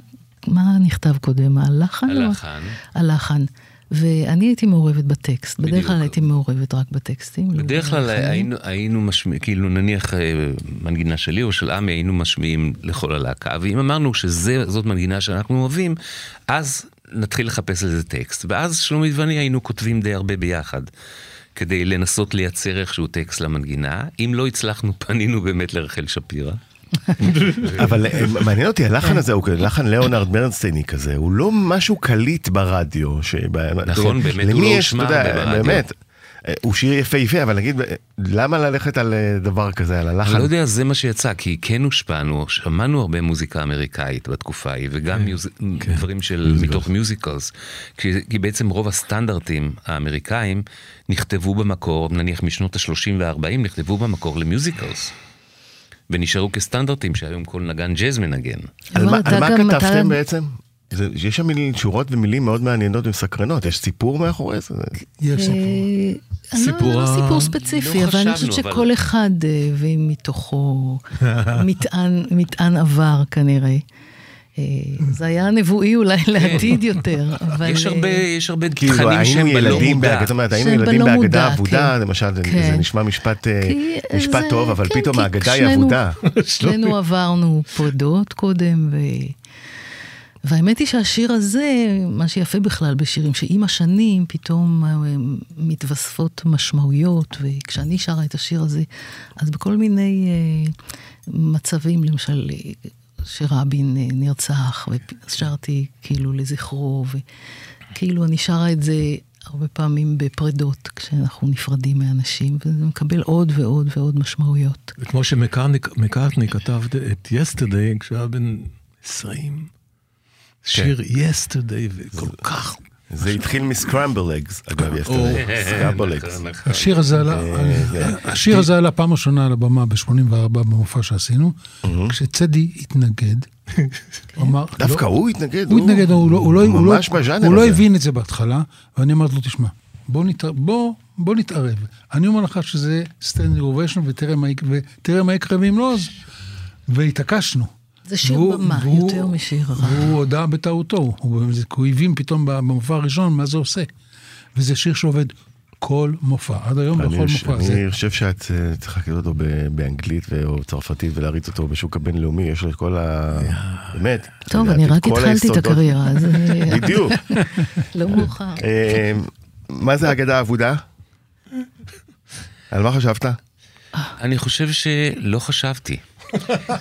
[SPEAKER 3] מה נכתב קודם, הלחן? או-
[SPEAKER 5] הלחן.
[SPEAKER 3] הלחן. ואני הייתי מעורבת בטקסט, בדרך כלל
[SPEAKER 5] בדיוק.
[SPEAKER 3] הייתי מעורבת רק בטקסטים. לא
[SPEAKER 5] בדרך כלל. היינו, היינו משמיעים, כאילו נניח אה, מנגינה שלי או של עמי, היינו משמיעים לכל הלהקה, ואם אמרנו שזאת מנגינה שאנחנו אוהבים, אז נתחיל לחפש לזה טקסט. ואז שלומית ואני היינו כותבים די הרבה ביחד, כדי לנסות לייצר איכשהו טקסט למנגינה. אם לא הצלחנו, פנינו באמת לרחל שפירא.
[SPEAKER 7] אבל אה, מעניין אותי, הלחן הזה הוא לחן ליאונרד ברנסטייני כזה, הוא לא משהו קליט ברדיו.
[SPEAKER 5] נכון, באמת, הוא לא הושמע ברדיו.
[SPEAKER 7] באמת, אה, הוא שיר יפהפה, אבל נגיד, למה ללכת על אה, דבר כזה, על
[SPEAKER 5] אני
[SPEAKER 7] הלחן?
[SPEAKER 5] לא יודע, זה מה שיצא, כי כן הושפענו, שמענו הרבה מוזיקה אמריקאית בתקופה ההיא, וגם mus... דברים של מתוך musicals, כי, כי בעצם רוב הסטנדרטים האמריקאים נכתבו במקור, נניח משנות ה-30 וה-40, נכתבו במקור למיוזיקלס. ונשארו כסטנדרטים שהיום כל נגן ג'אז מנגן.
[SPEAKER 7] על
[SPEAKER 3] אבל
[SPEAKER 7] מה-
[SPEAKER 3] אתה
[SPEAKER 7] על מה
[SPEAKER 3] גם- אתה-
[SPEAKER 7] כתבתם בעצם? זה- יש שם מילים- שורות ומילים מאוד מעניינות ומסקרנות, יש סיפור מאחורי זה?
[SPEAKER 2] יש סיפור.
[SPEAKER 3] אה, אני לא-
[SPEAKER 4] סיפור
[SPEAKER 3] לא
[SPEAKER 4] ה-
[SPEAKER 3] סיפור ספציפי,
[SPEAKER 5] לא
[SPEAKER 3] אבל אני חושבת
[SPEAKER 5] אבל-
[SPEAKER 3] שכל אחד אה, הביא מתוכו מטען מטען עבר כנראה. אה, זה היה נבואי אולי לעתיד יותר, אבל...
[SPEAKER 5] יש
[SPEAKER 3] אה,
[SPEAKER 5] הרבה, יש הרבה
[SPEAKER 6] כאילו,
[SPEAKER 5] תכנים שהם
[SPEAKER 6] היינו
[SPEAKER 5] בלא
[SPEAKER 6] ילדים,
[SPEAKER 5] מודע.
[SPEAKER 6] זאת אומרת, היינו
[SPEAKER 3] שהם
[SPEAKER 6] ילדים בהגדה אבודה,
[SPEAKER 3] כן.
[SPEAKER 6] למשל, זה-
[SPEAKER 3] כן.
[SPEAKER 6] זה נשמע משפט אה, טוב, אבל
[SPEAKER 3] כן,
[SPEAKER 6] פתאום ההגדה היא אבודה.
[SPEAKER 3] שנינו עברנו פרדות קודם. והאמת היא שהשיר הזה, מה שיפה בכלל בשירים, שעם השנים פתאום מתווספות משמעויות, וכשאני שרה את השיר הזה, אז בכל מיני מצבים, למשל, שרבין אה, נרצח, ושרתי כאילו לזכרו, וכאילו אני שרה את זה הרבה פעמים בפרדות, כשאנחנו נפרדים מאנשים, וזה מקבל עוד ועוד ועוד משמעויות.
[SPEAKER 4] וכמו שמקארטני כתב את יסטרדי כשהוא היה בן 20, שיר יסטרדי, וכל כך...
[SPEAKER 6] זה התחיל מסקרמבל אגס, אגב,
[SPEAKER 5] אה,
[SPEAKER 6] יסטרדי. סקרמבל אגס.
[SPEAKER 5] נכון,
[SPEAKER 2] השיר הזה עלה, השיר הזה עלה פעם ראשונה על הבמה ב-84 במופע שעשינו, כשצדי התנגד, הוא אמר,
[SPEAKER 6] דווקא
[SPEAKER 2] לא-
[SPEAKER 6] הוא התנגד,
[SPEAKER 2] הוא התנגד, הוא לא- לא- לא- לא. הבין את זה בהתחלה, ואני אמרתי לו, תשמע, בוא נתערב. אני אומר לך שזה standing ovation, ותראה מה יקרה ואם לא, אז... והתעקשנו.
[SPEAKER 3] זה שיר
[SPEAKER 2] והוא-
[SPEAKER 3] במה,
[SPEAKER 2] והוא-
[SPEAKER 3] יותר משיר רע.
[SPEAKER 2] והוא הודה בטעותו, הוא, זה- הוא הבין פתאום במופע הראשון מה זה עושה. וזה שיר שעובד כל מופע, עד היום בכל
[SPEAKER 6] חושב-
[SPEAKER 2] מופע. זה-
[SPEAKER 6] אני חושב שאת אה, צריכה לקרוא אותו ב- באנגלית או צרפתית ולהריץ אותו בשוק הבינלאומי, יש לו את כל ה... באמת.
[SPEAKER 3] טוב, אני
[SPEAKER 6] את
[SPEAKER 3] רק התחלתי את
[SPEAKER 6] היסודות.
[SPEAKER 3] הקריירה, אז
[SPEAKER 6] בדיוק.
[SPEAKER 3] לא מאוחר.
[SPEAKER 6] אה, מה זה אגדה אבודה? על מה חשבת?
[SPEAKER 5] אני חושב שלא חשבתי.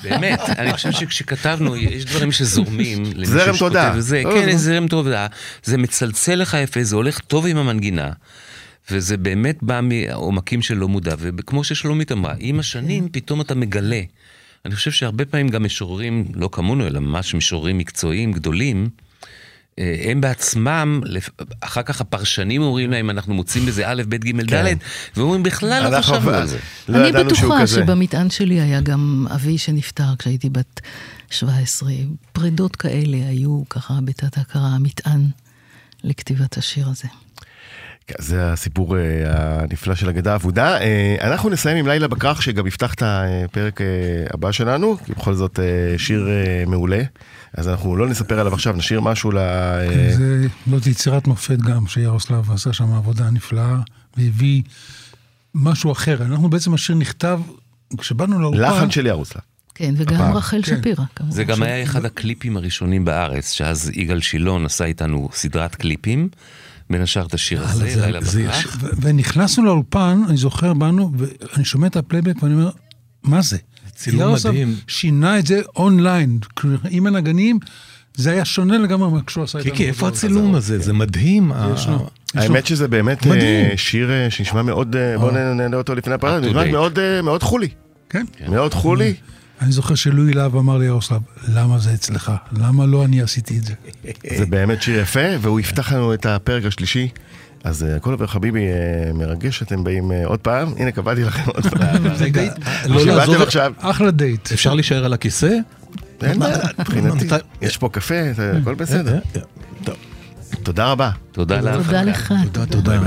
[SPEAKER 5] באמת, אני חושב שכשכתנו, יש דברים שזורמים.
[SPEAKER 6] זרם תודה.
[SPEAKER 5] וזה,
[SPEAKER 6] לא,
[SPEAKER 5] כן,
[SPEAKER 6] לא.
[SPEAKER 5] זרם תודה. זה מצלצל לך יפה, זה הולך טוב עם המנגינה. וזה באמת בא מעומקים של לא מודע, וכמו ששלומית אמרה, עם השנים פתאום אתה מגלה. אני חושב שהרבה פעמים גם משוררים, לא כמונו, אלא ממש משוררים מקצועיים גדולים, הם בעצמם, אחר כך הפרשנים אומרים להם, אנחנו מוצאים בזה א', ב', ג',
[SPEAKER 6] כן.
[SPEAKER 5] ד', ואומרים, בכלל לא חשבנו על זה.
[SPEAKER 6] לא
[SPEAKER 3] אני בטוחה. שבמטען שלי היה גם אבי שנפטר כשהייתי בת 17. פרידות כאלה היו ככה בתת הכרה, מטען לכתיבת השיר הזה.
[SPEAKER 6] כן, זה הסיפור אה, הנפלא של אגדה אבודה. אה, אנחנו נסיים עם לילה בכרך, שגם יפתח את הפרק אה, הבא שלנו, כי בכל זאת שיר מעולה. אז אנחנו לא נספר עליו עכשיו, נשאיר משהו ל... אה,
[SPEAKER 2] זה זאת יצירת מופת גם, שירוסלב עשה שם עבודה נפלאה, והביא משהו אחר. אנחנו בעצם, השיר נכתב, כשבאנו לאולפן...
[SPEAKER 6] לחן של ירוסלב.
[SPEAKER 3] כן, וגם
[SPEAKER 6] הפעם.
[SPEAKER 3] רחל
[SPEAKER 2] כן.
[SPEAKER 3] שפירא, כמובן.
[SPEAKER 5] זה גם היה אחד הקליפים הראשונים בארץ, שאז יגאל שילון עשה איתנו סדרת קליפים, בין השאר את השיר הזה,
[SPEAKER 4] זה-
[SPEAKER 5] לילה
[SPEAKER 4] זה.
[SPEAKER 2] ו- ונכנסנו לאולפן, אני זוכר, באנו, ואני שומע את הפלייבק ואני אומר, מה זה?
[SPEAKER 4] צילום מדהים.
[SPEAKER 2] שינה את זה אונליין, כאילו, עם הנגנים, זה היה שונה לגמרי מה כשהוא עשה את
[SPEAKER 4] קיקי, איפה הצילום הזה? זה מדהים. ה-
[SPEAKER 2] ישנו.
[SPEAKER 6] האמת שזה באמת. אה, שיר אה, שנשמע מאוד, אה, בואו נעלה אותו לפני
[SPEAKER 5] to
[SPEAKER 6] נשמע. מאוד, אה, מאוד חולי.
[SPEAKER 2] כן.
[SPEAKER 6] מאוד חולי.
[SPEAKER 2] אני זוכר שלואי להב אמר לי, ירוסלב, למה זה אצלך? למה לא אני עשיתי את זה?
[SPEAKER 6] זה באמת שיר יפה, והוא יפתח לנו את הפרק השלישי. אז אה, הכל עובר חביבי אה, מרגש, אתם באים אה, עוד פעם, הנה קבעתי לכם עוד פעם.
[SPEAKER 4] לא לעזוב,
[SPEAKER 2] אחלה דייט.
[SPEAKER 4] אפשר להישאר על הכיסא?
[SPEAKER 6] אין בעיה, מבחינתי, יש פה קפה, הכל בסדר.
[SPEAKER 4] אה, אה.
[SPEAKER 6] תודה רבה.
[SPEAKER 5] תודה לך.
[SPEAKER 3] תודה לך.
[SPEAKER 4] תודה, תודה.